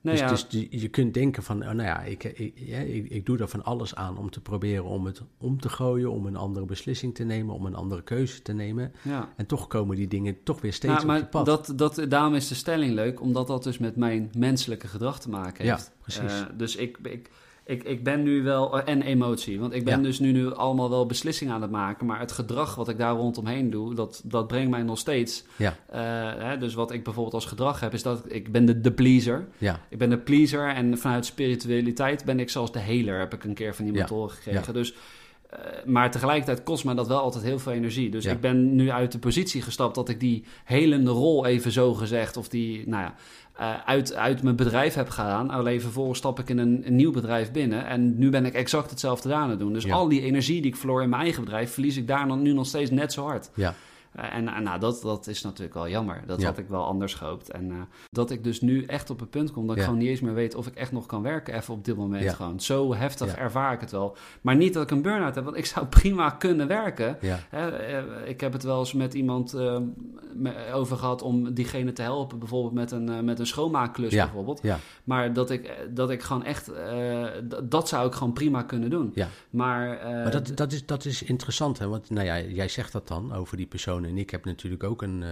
Nou dus, ja. dus die, je kunt denken van, oh, nou ja ik, ik, ik, ik, doe er van alles aan om te proberen om het om te gooien, om een andere beslissing te nemen, om een andere keuze te nemen. Ja. En toch komen die dingen toch weer steeds nou, maar op je pad. Dat, dat, daarom is de stelling leuk, omdat dat dus met mijn menselijke gedrag te maken heeft. Ja, precies. Uh, dus ik, ik, ik, ik ben nu wel, en emotie, want ik ben ja. dus nu, nu allemaal wel beslissingen aan het maken, maar het gedrag wat ik daar rondomheen doe, dat, dat brengt mij nog steeds. Ja. Uh, hè, dus wat ik bijvoorbeeld als gedrag heb, is dat ik ben de, de pleaser. Ja. Ik ben de pleaser en vanuit spiritualiteit ben ik zelfs de healer, heb ik een keer van iemand Ja. horen gekregen. Ja. Dus, uh, maar tegelijkertijd kost mij dat wel altijd heel veel energie. Dus Ja. ik ben nu uit de positie gestapt dat ik die helende rol even zo gezegd, of die, nou ja, uh, uit, uit mijn bedrijf heb gedaan. Alleen vervolgens stap ik in een, een nieuw bedrijf binnen. En nu ben ik exact hetzelfde aan het doen. Dus Ja. al die energie die ik verloor in mijn eigen bedrijf, verlies ik daar dan, nu nog steeds net zo hard. Ja. Uh, en nou, dat, dat is natuurlijk wel jammer. Dat Ja. had ik wel anders gehoopt. En uh, dat ik dus nu echt op het punt kom dat ik gewoon niet eens meer weet of ik echt nog kan werken. Even op dit moment gewoon. Zo heftig ervaar ik het wel. Maar niet dat ik een burn-out heb, want ik zou <laughs> prima kunnen werken. Eh, ik heb het wel eens met iemand eh, over gehad om diegene te helpen, bijvoorbeeld met een, eh, met een schoonmaakklus bijvoorbeeld. Maar dat ik, eh, dat ik gewoon echt, eh, dat zou ik gewoon prima kunnen doen. Maar, eh, Maar dat, dat, is, dat is interessant, hè? Want nou ja, jij zegt dat dan over die persoon. En ik heb natuurlijk ook een, eh,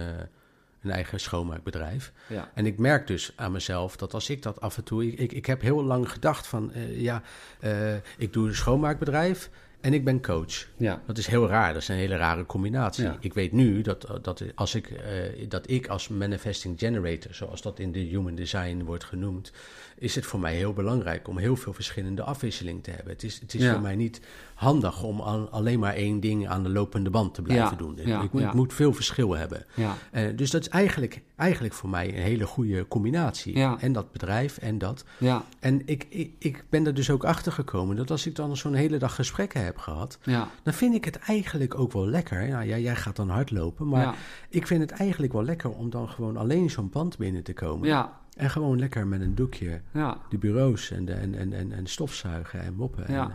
een eigen schoonmaakbedrijf. ja, En ik merk dus aan mezelf dat als ik dat af en toe... Ik, ik, ik heb heel lang gedacht van, eh, ja, eh, ik doe een schoonmaakbedrijf en ik ben coach. ja, Dat is heel raar, dat is een hele rare combinatie. Ja. Ik weet nu dat, dat, als ik, dat ik als manifesting generator, zoals dat in de human design wordt genoemd, is het voor mij heel belangrijk om heel veel verschillende afwisseling te hebben. Het is, het is Ja. voor mij niet handig om al- alleen maar één ding aan de lopende band te blijven Ja, doen. ja, ik moet, moet veel verschil hebben. ja. Eh, dus dat is eigenlijk, eigenlijk voor mij een hele goede combinatie. En dat bedrijf en dat. ja. En ik, ik, ik ben er dus ook achter gekomen dat als ik dan zo'n hele dag gesprekken heb gehad, dan vind ik het eigenlijk ook wel lekker. Ja, jij, jij gaat dan hardlopen, maar ik vind het eigenlijk wel lekker om dan gewoon alleen zo'n pand binnen te komen. ja. En gewoon lekker met een doekje ja. de bureaus en, de, en, en, en, en stofzuigen en moppen. Ja. En,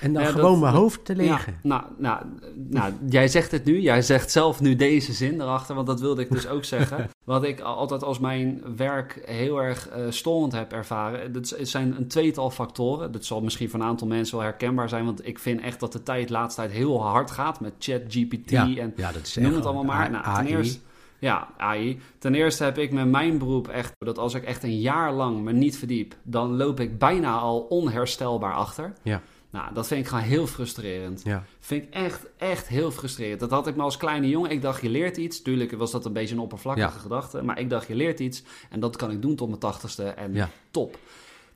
en dan Ja, gewoon dat- mijn hoofd te legen. Nou, nou, nou, jij zegt het nu. Jij zegt zelf nu deze zin erachter, want dat wilde ik dus ook zeggen. <laughs> Wat ik al- altijd als mijn werk heel erg eh storend heb ervaren. Dat zijn een tweetal factoren. Dat zal misschien voor een aantal mensen wel herkenbaar zijn. Want ik vind echt dat de tijd de laatste tijd heel hard gaat met ChatGPT Ja, en ja, dat is noem het allemaal maar. Nou, ten eerste, ja, AI. Ten eerste heb ik met mijn beroep echt dat als ik echt een jaar lang me niet verdiep, dan loop ik bijna al onherstelbaar achter. Ja. Nou, dat vind ik gewoon heel frustrerend. Ja, Vind ik echt, echt heel frustrerend. Dat had ik me als kleine jongen. Ik dacht, je leert iets. Tuurlijk was dat een beetje een oppervlakkige Ja. gedachte. Maar ik dacht, je leert iets. En dat kan ik doen tot mijn tachtigste. En Ja. top.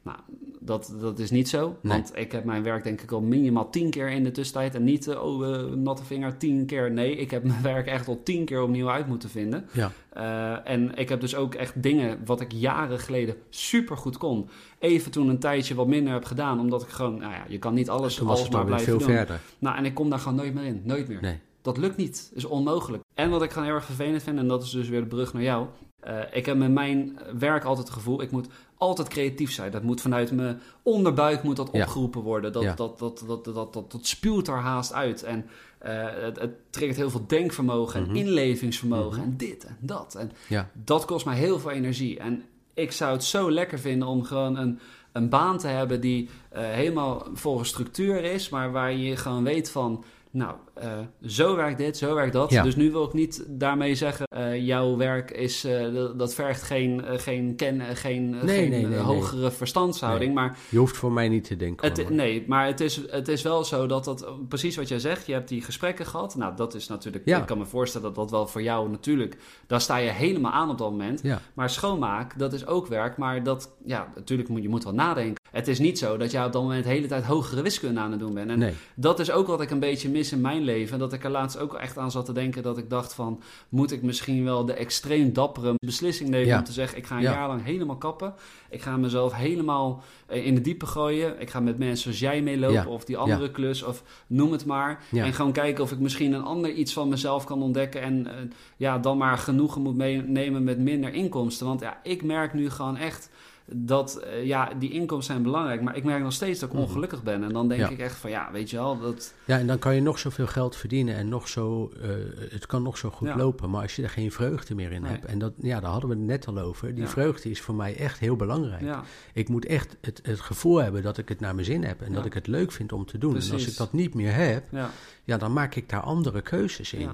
Nou, dat, dat is niet zo. Nee. Want ik heb mijn werk denk ik al minimaal tien keer in de tussentijd. En niet, eh, oh, eh, natte vinger, tien keer. Nee, ik heb <laughs> mijn werk echt al tien keer opnieuw uit moeten vinden. ja, Uh, en ik heb dus ook echt dingen wat ik jaren geleden super goed kon. Even toen een tijdje wat minder heb gedaan. Omdat ik gewoon, nou ja, je kan niet alles, toen alles maar blijven veel doen. verder. Nou, en ik kom daar gewoon nooit meer in. Nooit meer. Nee. Dat lukt niet. is onmogelijk. En wat ik gewoon heel erg vervelend vind, en dat is dus weer de brug naar jou. Uh, ik heb met mijn werk altijd het gevoel, ik moet altijd creatief zijn. Dat moet vanuit mijn onderbuik moet dat opgeroepen worden. Dat, Ja. dat, dat, dat, dat, dat, dat, dat spuwt er haast uit. En uh, het, het triggert heel veel denkvermogen Mhm. en inlevingsvermogen Mhm. en dit en dat. En Ja, dat kost mij heel veel energie. En ik zou het zo lekker vinden om gewoon een, een baan te hebben die uh, helemaal volgens structuur is, maar waar je gewoon weet van nou, uh, zo werkt dit, zo werkt dat. Ja. Dus nu wil ik niet daarmee zeggen, uh, jouw werk is, uh, dat vergt geen, geen, ken, geen, Nee, geen nee, nee, hogere verstandshouding. Maar Je hoeft voor mij niet te denken. het, nee, maar het is, het is wel zo dat dat, precies wat jij zegt, je hebt die gesprekken gehad. Nou, dat is natuurlijk, Ja. ik kan me voorstellen dat dat wel voor jou natuurlijk, daar sta je helemaal aan op dat moment. Ja. Maar schoonmaak, dat is ook werk, maar dat, ja, natuurlijk moet je moet wel nadenken. Het is niet zo dat jij op dat moment de hele tijd hogere wiskunde aan het doen bent. En Nee. dat is ook wat ik een beetje mis in mijn leven. Dat ik er laatst ook echt aan zat te denken dat ik dacht van... moet ik misschien wel de extreem dappere beslissing nemen Ja. om te zeggen... ik ga een Ja. jaar lang helemaal kappen. Ik ga mezelf helemaal eh, in de diepe gooien. Ik ga met mensen zoals jij meelopen Ja. of die andere klus of noem het maar. En gewoon kijken of ik misschien een ander iets van mezelf kan ontdekken... en eh, ja, dan maar genoegen moet meenemen met minder inkomsten. Want ja, ik merk nu gewoon echt dat eh, ja, die inkomsten zijn belangrijk, maar ik merk nog steeds dat ik Mhm. ongelukkig ben. En dan denk Ja. ik echt van ja, weet je wel, dat Ja, en dan kan je nog zoveel geld verdienen en nog zo, eh, het kan nog zo goed Ja. lopen. Maar als je er geen vreugde meer in Nee. hebt, en dat, ja, daar hadden we het net al over. Die Ja. vreugde is voor mij echt heel belangrijk. Ik moet echt het, het gevoel hebben dat ik het naar mijn zin heb en dat ik het leuk vind om te doen. En als ik dat niet meer heb, ja, ja, dan maak ik daar andere keuzes in.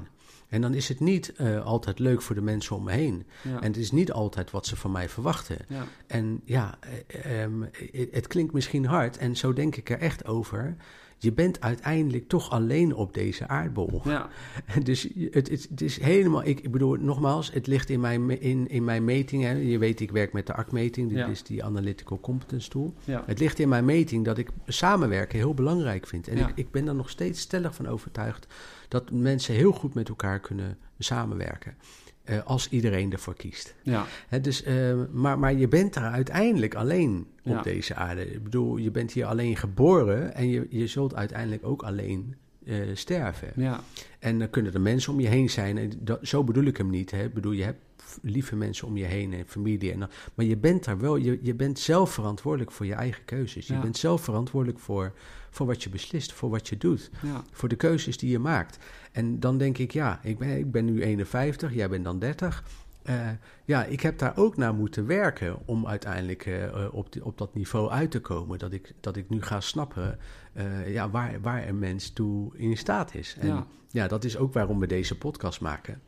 En dan is het niet eh, altijd leuk voor de mensen om me heen. ja, En het is niet altijd wat ze van mij verwachten. ja, En ja, eh, ehm, eh, het klinkt misschien hard en zo denk ik er echt over. Je bent uiteindelijk toch alleen op deze aardbol. ja, <laughs> Dus het, het, het is helemaal, ik, ik bedoel, nogmaals, het ligt in mijn, in, in mijn meting. Hè. Je weet, ik werk met de ACT-meting, dit Ja. is die Analytical Competence Tool. ja, Het ligt in mijn meting dat ik samenwerken heel belangrijk vind. En Ja. ik, ik ben er nog steeds stellig van overtuigd dat mensen heel goed met elkaar kunnen samenwerken. eh, als iedereen ervoor kiest. ja, dus, eh, maar, maar je bent daar uiteindelijk alleen op Ja. deze aarde. Ik bedoel, je bent hier alleen geboren en je, je zult uiteindelijk ook alleen eh, sterven. ja, En dan kunnen er mensen om je heen zijn. En dat, zo bedoel ik hem niet. Hè. Ik bedoel, je hebt lieve mensen om je heen en familie. En dan, maar je bent daar wel, je, je bent zelf verantwoordelijk voor je eigen keuzes. Je bent zelf verantwoordelijk voor, voor wat je beslist, voor wat je doet. ja, Voor de keuzes die je maakt. En dan denk ik, ja, ik ben, ik ben nu 51, jij bent dan 30. Eh, ja, ik heb daar ook naar moeten werken om uiteindelijk eh, eh, op, die- op dat niveau uit te komen. Dat ik, dat ik nu ga snappen ja, waar, waar een mens toe in staat is. En Ja. ja. dat is ook waarom we deze podcast maken.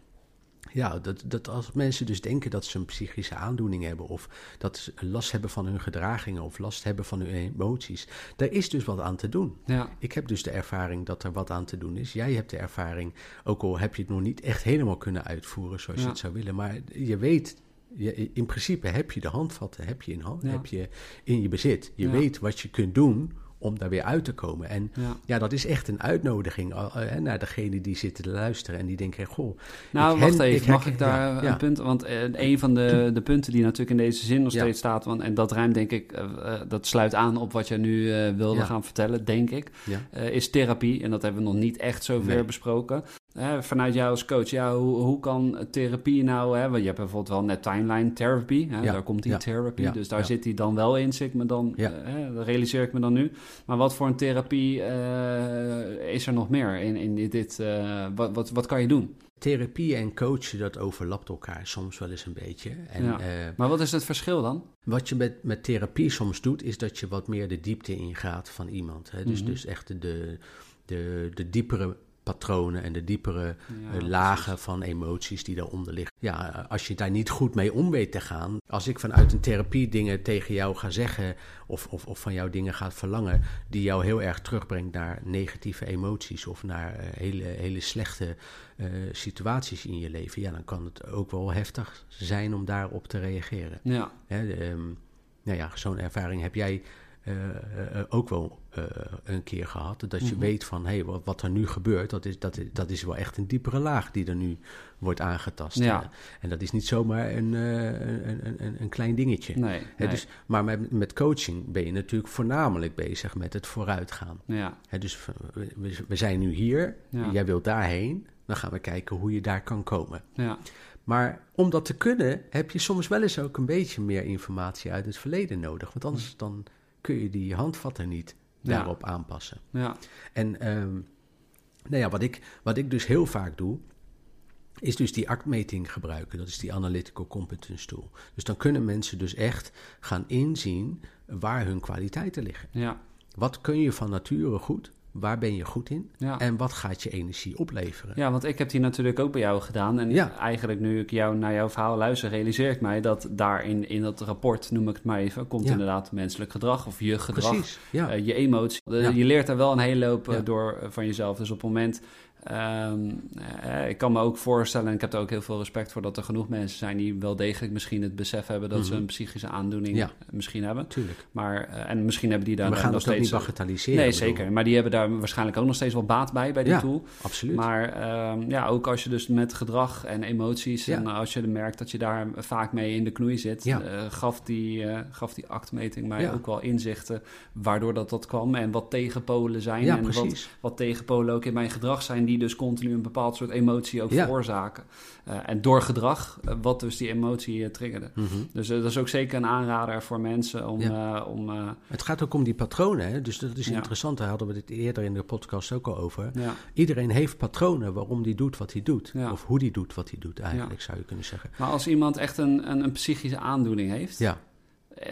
Ja, dat, dat als mensen dus denken dat ze een psychische aandoening hebben... of dat ze last hebben van hun gedragingen of last hebben van hun emoties... daar is dus wat aan te doen. ja, Ik heb dus de ervaring dat er wat aan te doen is. Jij hebt de ervaring, ook al heb je het nog niet echt helemaal kunnen uitvoeren zoals je het zou willen. Maar je weet, je, in principe heb je de handvatten, heb je in, hand, Ja. heb je in je bezit. Je Ja. weet wat je kunt doen om daar weer uit te komen. En ja. ja, dat is echt een uitnodiging uh, naar degene die zitten te luisteren en die denken, goh... Nou, ik wacht hen- even. ik Mag ik daar ja, een ja. punt... Want eh, een van de, de punten die natuurlijk in deze zin nog steeds staat... Want, en dat ruimt denk ik... eh, eh, dat sluit aan op wat jij nu eh, wilde gaan vertellen, denk ik. Eh, is therapie. En dat hebben we nog niet echt zover Nee. besproken. Eh, vanuit jou als coach, ja, hoe, hoe kan therapie nou... Hè, want je hebt bijvoorbeeld wel net timeline therapy. Hè, Ja, Daar komt die ja, therapy. ja, dus daar zit die dan wel in, zit me dan, eh, hè, dat realiseer ik me dan nu. Maar wat voor een therapie eh, is er nog meer in, in dit... eh, wat, wat, wat kan je doen? Therapie en coachen, dat overlapt elkaar soms wel eens een beetje. En, Ja. Maar wat is het verschil dan? Wat je met, met therapie soms doet, is dat je wat meer de diepte ingaat van iemand. Hè? Dus, Mhm. dus echt de, de, de diepere patronen en de diepere Ja, eh, lagen van emoties die daaronder liggen. Ja, als je daar niet goed mee om weet te gaan. Als ik vanuit een therapie dingen tegen jou ga zeggen of, of, of van jou dingen gaat verlangen die jou heel erg terugbrengt naar negatieve emoties of naar eh, hele, hele slechte eh, situaties in je leven, ja, dan kan het ook wel heftig zijn om daarop te reageren. Ja, Hè, de, ehm, nou ja, zo'n ervaring heb jij ook wel eh, een keer gehad. Dat je Mhm. weet van, hé, hey, wat, wat er nu gebeurt, dat is, dat, is, dat is wel echt een diepere laag die er nu wordt aangetast. Ja. Eh, en dat is niet zomaar een, eh, een, een, een, een klein dingetje. nee. Dus, maar met, met coaching ben je natuurlijk voornamelijk bezig met het vooruitgaan. ja, dus we, we- we zijn nu hier, Ja. jij wilt daarheen, dan gaan we kijken hoe je daar kan komen. ja, Maar om dat te kunnen, heb je soms wel eens ook een beetje meer informatie uit het verleden nodig. Want anders dan kun je die handvatten niet Ja. daarop aanpassen. ja, En ehm, nou ja, wat, ik, wat ik dus heel vaak doe, is dus die actmeting gebruiken. Dat is die Analytical Competence Tool. Dus dan kunnen mensen dus echt gaan inzien waar hun kwaliteiten liggen. ja, Wat kun je van nature goed? Waar ben je goed in Ja. en wat gaat je energie opleveren. Ja, want ik heb die natuurlijk ook bij jou gedaan. En Ja. eigenlijk nu ik jou naar jouw verhaal luister, realiseer ik mij dat daarin in dat rapport, noem ik het maar even, komt Ja. inderdaad menselijk gedrag of je gedrag, Precies, eh, je emotie. Je leert daar wel een hele hoop eh, door eh, van jezelf. Dus op het moment, ehm, eh, ik kan me ook voorstellen, en ik heb er ook heel veel respect voor, dat er genoeg mensen zijn die wel degelijk misschien het besef hebben dat ze Mhm. een psychische aandoening Ja. misschien hebben. Tuurlijk. Maar, eh, en misschien hebben die daar we gaan nog ook niet steeds... bagatelliseren. Nee, bedoel. zeker. Maar die hebben daar waarschijnlijk ook nog steeds wel baat bij, bij die Ja. tool. Absoluut. Maar ehm, ja, ook als je dus met gedrag en emoties... Ja. en als je merkt dat je daar vaak mee in de knoei zit... Eh, gaf, die, eh, gaf die actmeting mij ook wel inzichten... waardoor dat, dat kwam en wat tegenpolen zijn... ja, en wat, wat tegenpolen ook in mijn gedrag zijn... die dus continu een bepaald soort emotie ook Ja. veroorzaken. Eh, en door gedrag, eh, wat dus die emotie eh, triggerde. Mhm. Dus dat is ook zeker een aanrader voor mensen om... om Het gaat ook om die patronen, hè? dus dat is interessant. Daar hadden we het eerder in de podcast ook al over. Iedereen heeft patronen waarom die doet wat hij doet. Of hoe die doet wat hij doet, eigenlijk zou je kunnen zeggen. maar als iemand echt een, een, een psychische aandoening heeft... Ja,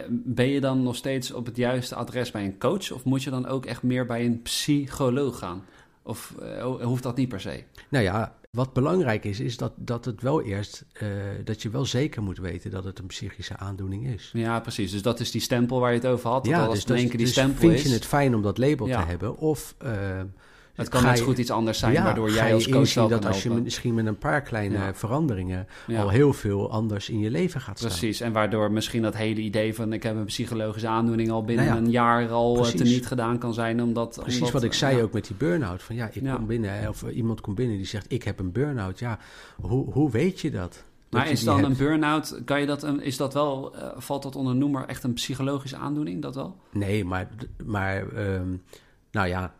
Ben je dan nog steeds op het juiste adres bij een coach? Of moet je dan ook echt meer bij een psycholoog gaan? Of eh, ho- hoeft dat niet per se? nou ja, wat belangrijk is, is dat, dat het wel eerst, eh, dat je wel zeker moet weten dat het een psychische aandoening is. Ja, precies. Dus dat is die stempel waar je het over had. Ja, dat als dus, dat- die dus stempel vind is. je het fijn om dat label Ja. te hebben? Of eh, het kan ga net goed iets anders zijn, ja, waardoor jij als coach wel dat kan als je misschien met een paar kleine Ja. veranderingen Ja. al heel veel anders in je leven gaat staan. Precies, en waardoor misschien dat hele idee van ik heb een psychologische aandoening al binnen Nou een jaar al eh, precies. teniet gedaan kan zijn. Omdat, Precies omdat, wat ik zei ook met die burn-out. Van ja, ik kom binnen, of iemand komt binnen die zegt: Ik heb een burn-out. Ja, hoe, hoe weet je dat? Maar is dan een burn-out, kan je dat, een, is dat wel, eh, valt dat onder noemer echt een psychologische aandoening, dat wel? Nee, maar, maar ehm, nou ja,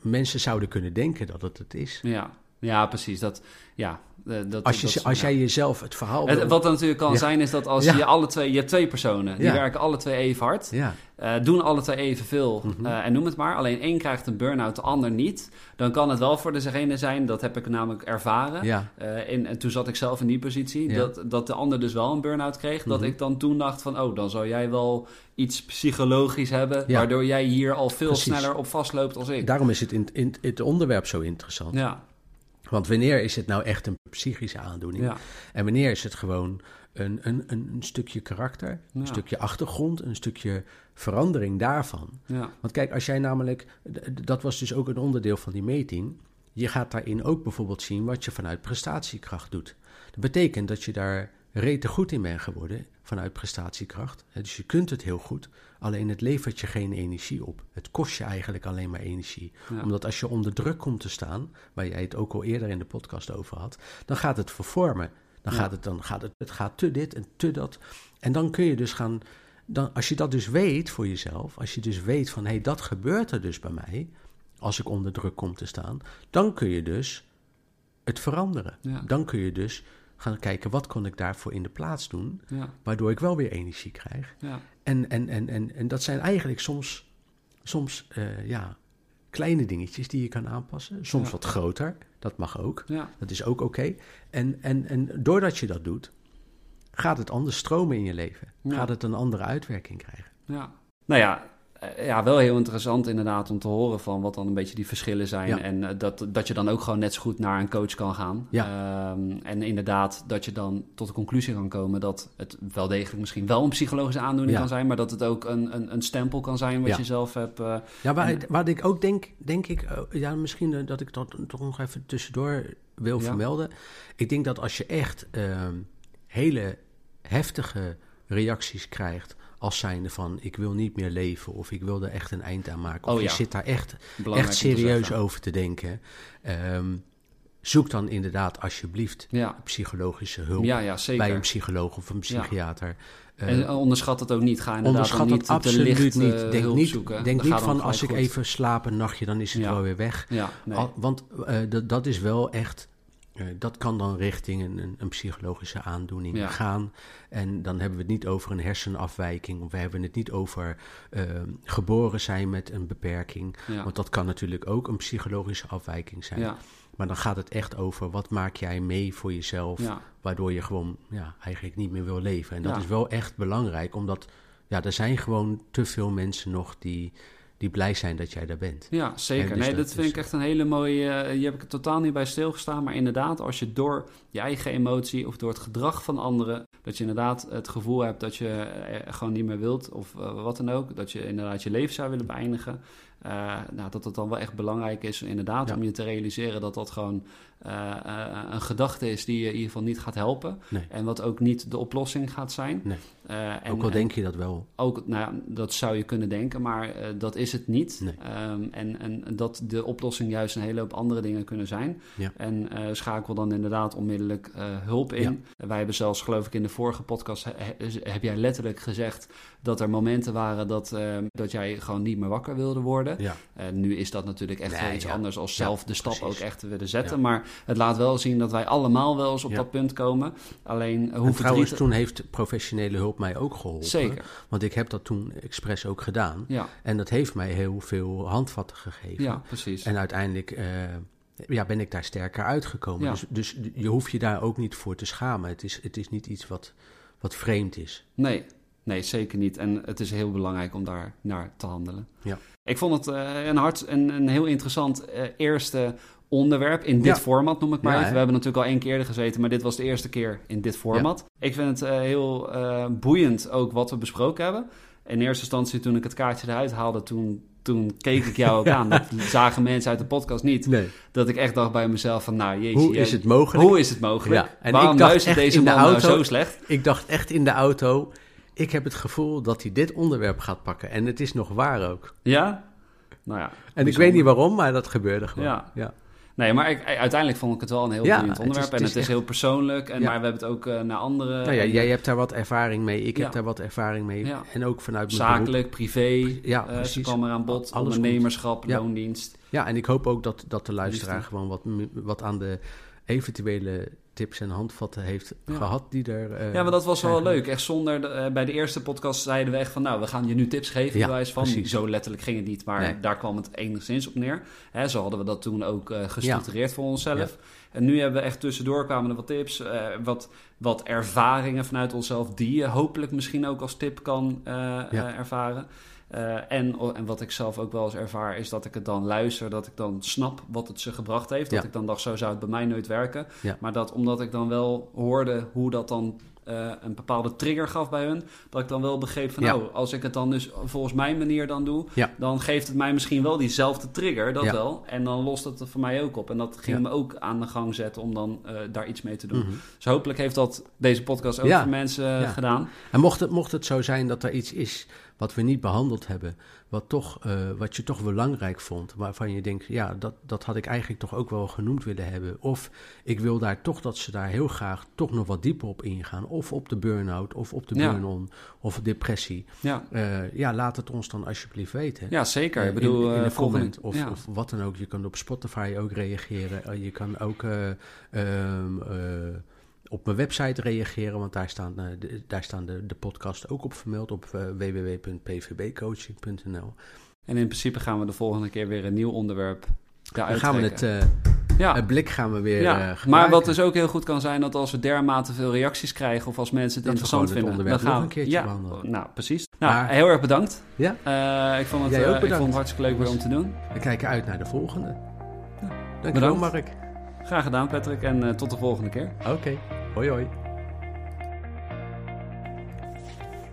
mensen zouden kunnen denken dat het het is. Ja, ja precies. Dat, ja, dat, Als, je, dat- als jij jezelf het verhaal. Wil- wat er natuurlijk kan Ja. zijn is dat als Ja. je alle twee, je hebt twee personen, die Ja. werken alle twee even hard, Ja, eh, doen alle twee evenveel Mhm. eh, en noem het maar. Alleen één krijgt een burn-out, de ander niet. Dan kan het wel voor degene zijn, dat heb ik namelijk ervaren. ja, Eh, in, en toen zat ik zelf in die positie, dat, dat de ander dus wel een burn-out kreeg. Dat Mhm. ik dan toen dacht van, oh, dan zou jij wel iets psychologisch hebben, Ja. waardoor jij hier al veel Precies. sneller op vastloopt als ik. daarom is het, in, in, het onderwerp zo interessant. Ja, Want wanneer is het nou echt een psychische aandoening? ja, En wanneer is het gewoon een, een, een, een stukje karakter, Ja. een stukje achtergrond, een stukje verandering daarvan? ja, Want kijk, als jij namelijk, dat was dus ook een onderdeel van die meting. Je gaat daarin ook bijvoorbeeld zien wat je vanuit prestatiekracht doet. Dat betekent dat je daar rete goed in bent geworden vanuit prestatiekracht. Dus je kunt het heel goed, alleen het levert je geen energie op. Het kost je eigenlijk alleen maar energie. Ja. Omdat als je onder druk komt te staan, waar jij het ook al eerder in de podcast over had, dan gaat het vervormen. Dan Ja. gaat het, dan gaat het, het gaat te dit en te dat. En dan kun je dus gaan, dan, als je dat dus weet voor jezelf, als je dus weet van hé, hey, dat gebeurt er dus bij mij, als ik onder druk kom te staan, dan kun je dus het veranderen. Ja. Dan kun je dus gaan kijken wat kon ik daarvoor in de plaats doen, ja, waardoor ik wel weer energie krijg. ja. En, en, en, en, en dat zijn eigenlijk soms, soms eh, ja, kleine dingetjes die je kan aanpassen. Soms Ja. wat groter, dat mag ook. ja. Dat is ook oké. En, en, en doordat je dat doet, gaat het anders stromen in je leven. Ja. Gaat het een andere uitwerking krijgen. Ja. Nou ja, ja, wel heel interessant inderdaad om te horen van wat dan een beetje die verschillen zijn. Ja. En eh, dat, dat je dan ook gewoon net zo goed naar een coach kan gaan. Ja. Ehm, en inderdaad dat je dan tot de conclusie kan komen dat het wel degelijk misschien wel een psychologische aandoening Ja. kan zijn. Maar dat het ook een, een, een stempel kan zijn wat je zelf hebt. eh, Ja, waar, En- waar ik ook denk, denk ik, eh, ja, misschien eh, dat ik dat toch nog even tussendoor wil vermelden. Ik denk dat als je echt ehm, hele heftige reacties krijgt, als zijnde van ik wil niet meer leven of ik wil er echt een eind aan maken. Of Oh je ja. zit daar echt, belangrijk echt serieus over te denken. ehm, zoek dan inderdaad alsjeblieft Ja. psychologische hulp ja, ja, zeker. bij een psycholoog of een psychiater. Eh, en onderschat het ook niet. Ga inderdaad Onderschat niet te absoluut licht, niet. eh, Denk hulp niet, zoeken. denk niet het van als ik even slaap een nachtje, dan is het wel weer weg. Ja, nee. Al- want eh, dat- is wel echt, eh, dat kan dan richting een, een, psychologische aandoening Ja. gaan. En dan hebben we het niet over een hersenafwijking, of we hebben het niet over eh, geboren zijn met een beperking. ja. Want dat kan natuurlijk ook een psychologische afwijking zijn. ja, Maar dan gaat het echt over wat maak jij mee voor jezelf, waardoor je gewoon ja, eigenlijk niet meer wil leven. En dat is wel echt belangrijk, omdat ja, er zijn gewoon te veel mensen nog die, die blij zijn dat jij daar bent. Ja, zeker. dus nee, dat dat vind is- ik echt een hele mooie... eh, hier heb ik totaal niet bij stilgestaan. Maar inderdaad, als je door je eigen emotie of door het gedrag van anderen... dat je inderdaad het gevoel hebt dat je eh, gewoon niet meer wilt of eh, wat dan ook... dat je inderdaad je leven zou willen beëindigen... eh, nou, dat het dan wel echt belangrijk is inderdaad Ja. om je te realiseren... dat dat gewoon eh, eh, een gedachte is die je in ieder geval niet gaat helpen... Nee. en wat ook niet de oplossing gaat zijn. Nee. En, Ook al en- denk je dat wel. ook, nou dat zou je kunnen denken, maar dat is het niet. Nee. Ehm, en, en dat de oplossing juist een hele hoop andere dingen kunnen zijn. Ja. En schakel dan inderdaad onmiddellijk hulp in. Wij hebben zelfs, geloof ik, in de vorige podcast... he- he- heb jij letterlijk gezegd dat er momenten waren... dat, eh, dat jij gewoon niet meer wakker wilde worden. Ja. Eh, nu is dat natuurlijk echt Nee, iets ja. anders... als Ja, zelf de stap precies. ook echt te willen zetten. Maar het laat wel zien dat wij allemaal wel eens op dat punt komen. Alleen eh, hoe En trouwens, toen heeft professionele hulp mij ook geholpen. Zeker, Want ik heb dat toen expres ook gedaan. ja. En dat heeft mij heel veel handvatten gegeven. Ja, precies. En uiteindelijk eh, ja, ben ik daar sterker uitgekomen. Ja. Dus, dus je hoeft je daar ook niet voor te schamen. Het is, het is niet iets wat, wat vreemd is. Nee, nee, zeker niet. En het is heel belangrijk om daar naar te handelen. Ja. Ik vond het eh, een, hart, een, een heel interessant eh, eerste onderwerp in dit Ja. format, noem ik maar Ja, even. hè? We hebben natuurlijk al één keer er gezeten, maar dit was de eerste keer in dit format. Ik vind het eh, heel boeiend ook wat we besproken hebben. In eerste instantie, toen ik het kaartje eruit haalde, toen, toen keek ik jou ook <laughs> aan. Dat zagen mensen uit de podcast niet. Nee. Dat ik echt dacht bij mezelf van, nou jeetje. Hoe is het mogelijk? Hoe is het mogelijk? En Waarom ik dacht luistert echt deze in de man nou zo slecht? Ik dacht echt in de auto, ik heb het gevoel dat hij dit onderwerp gaat pakken. En het is nog waar ook. Ja? Nou ja. En ik weet niet waarom, maar dat gebeurde gewoon. Ja. ja. Nee, maar ik, uiteindelijk vond ik het wel een heel Ja, boeiend het onderwerp. is- en het is heel persoonlijk. En, Ja. Maar we hebben het ook eh, naar andere... Nou ja, jij hebt daar wat ervaring mee, ik heb daar wat ervaring mee. Ja. En ook vanuit mijn beroep. Zakelijk, privé, Ja, eh, ze precies. kwam er aan bod. Alles ondernemerschap, loondienst. Ja, en ik hoop ook dat, dat de luisteraar Liefde. gewoon wat, wat aan de eventuele tips en handvatten heeft Ja. gehad die er... eh, Ja, maar dat was wel leuk. Echt zonder... de- eh, bij de eerste podcast zeiden we echt van... Nou, we gaan je nu tips geven. Ja, wijze van. precies. Zo letterlijk ging het niet. Maar Nee. daar kwam het enigszins op neer. Hè, zo hadden we dat toen ook eh, gestructureerd voor onszelf. En nu hebben we echt tussendoor kwamen er wat tips. wat, wat ervaringen vanuit onszelf... die je hopelijk misschien ook als tip kan ervaren. Eh, en, en wat ik zelf ook wel eens ervaar, is dat ik het dan luister, dat ik dan snap wat het ze gebracht heeft. Dat ik dan dacht, zo zou het bij mij nooit werken. Ja. Maar dat omdat ik dan wel hoorde hoe dat dan eh, een bepaalde trigger gaf bij hun, dat ik dan wel begreep van, Ja. nou, als ik het dan dus volgens mijn manier dan doe, dan geeft het mij misschien wel diezelfde trigger, dat wel. En dan lost het er voor mij ook op. En dat ging me ook aan de gang zetten om dan eh, daar iets mee te doen. Mhm. Dus hopelijk heeft dat deze podcast ook voor mensen gedaan. En mocht het, mocht het zo zijn dat er iets is wat we niet behandeld hebben, wat, toch, eh, wat je toch belangrijk vond, waarvan je denkt, ja, dat, dat had ik eigenlijk toch ook wel genoemd willen hebben. Of ik wil daar toch dat ze daar heel graag toch nog wat dieper op ingaan. Of op de burn-out, of op de Ja. burn-on, of depressie. Ja, Eh, ja, laat het ons dan alsjeblieft weten. ja zeker. Eh, ik bedoel, in, eh, volgende- comment of, ja. of wat dan ook. Je kan op Spotify ook reageren. Eh, je kan ook eh, ehm, eh, op mijn website reageren, want daar staan, eh, de, daar staan de, de podcast ook op vermeld op eh, www.pvbcoaching.nl. En in principe gaan we de volgende keer weer een nieuw onderwerp Dan daaruit gaan we het, eh, ja. het blik gaan we weer ja. eh, maar wat dus ook heel goed kan zijn, dat als we dermate veel reacties krijgen of als mensen het Dat we interessant het vinden, onderwerp dan gaan nog een we- keertje ja, behandelen. Nou, precies. Nou, Maar- heel erg bedankt. Ja. Ik vond het, Jij eh, ook ik vond het hartstikke leuk weer om te doen. We kijken uit naar de volgende. Dankjewel, bedankt. Mark. Graag gedaan, Patrick, en tot de volgende keer. Oké, hoi hoi.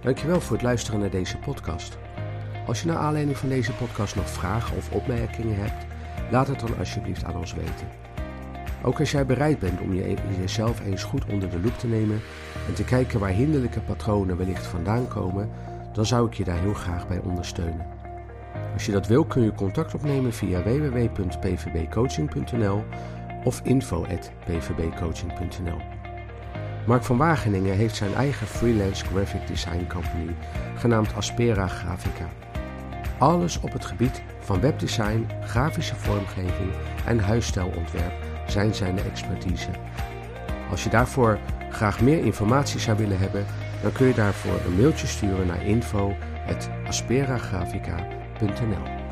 Dankjewel voor het luisteren naar deze podcast. Als je naar aanleiding van deze podcast nog vragen of opmerkingen hebt, laat het dan alsjeblieft aan ons weten. Ook als jij bereid bent om je, jezelf eens goed onder de loep te nemen en te kijken waar hinderlijke patronen wellicht vandaan komen, dan zou ik je daar heel graag bij ondersteunen. Als je dat wil kun je contact opnemen via www.pvbcoaching.nl of info.pvbcoaching.nl. Mark van Wageningen heeft zijn eigen freelance graphic design company genaamd Aspera Grafica. Alles op het gebied van webdesign, grafische vormgeving en huisstijlontwerp zijn zijn expertise. Als je daarvoor graag meer informatie zou willen hebben, dan kun je daarvoor een mailtje sturen naar info.asperagrafica.nl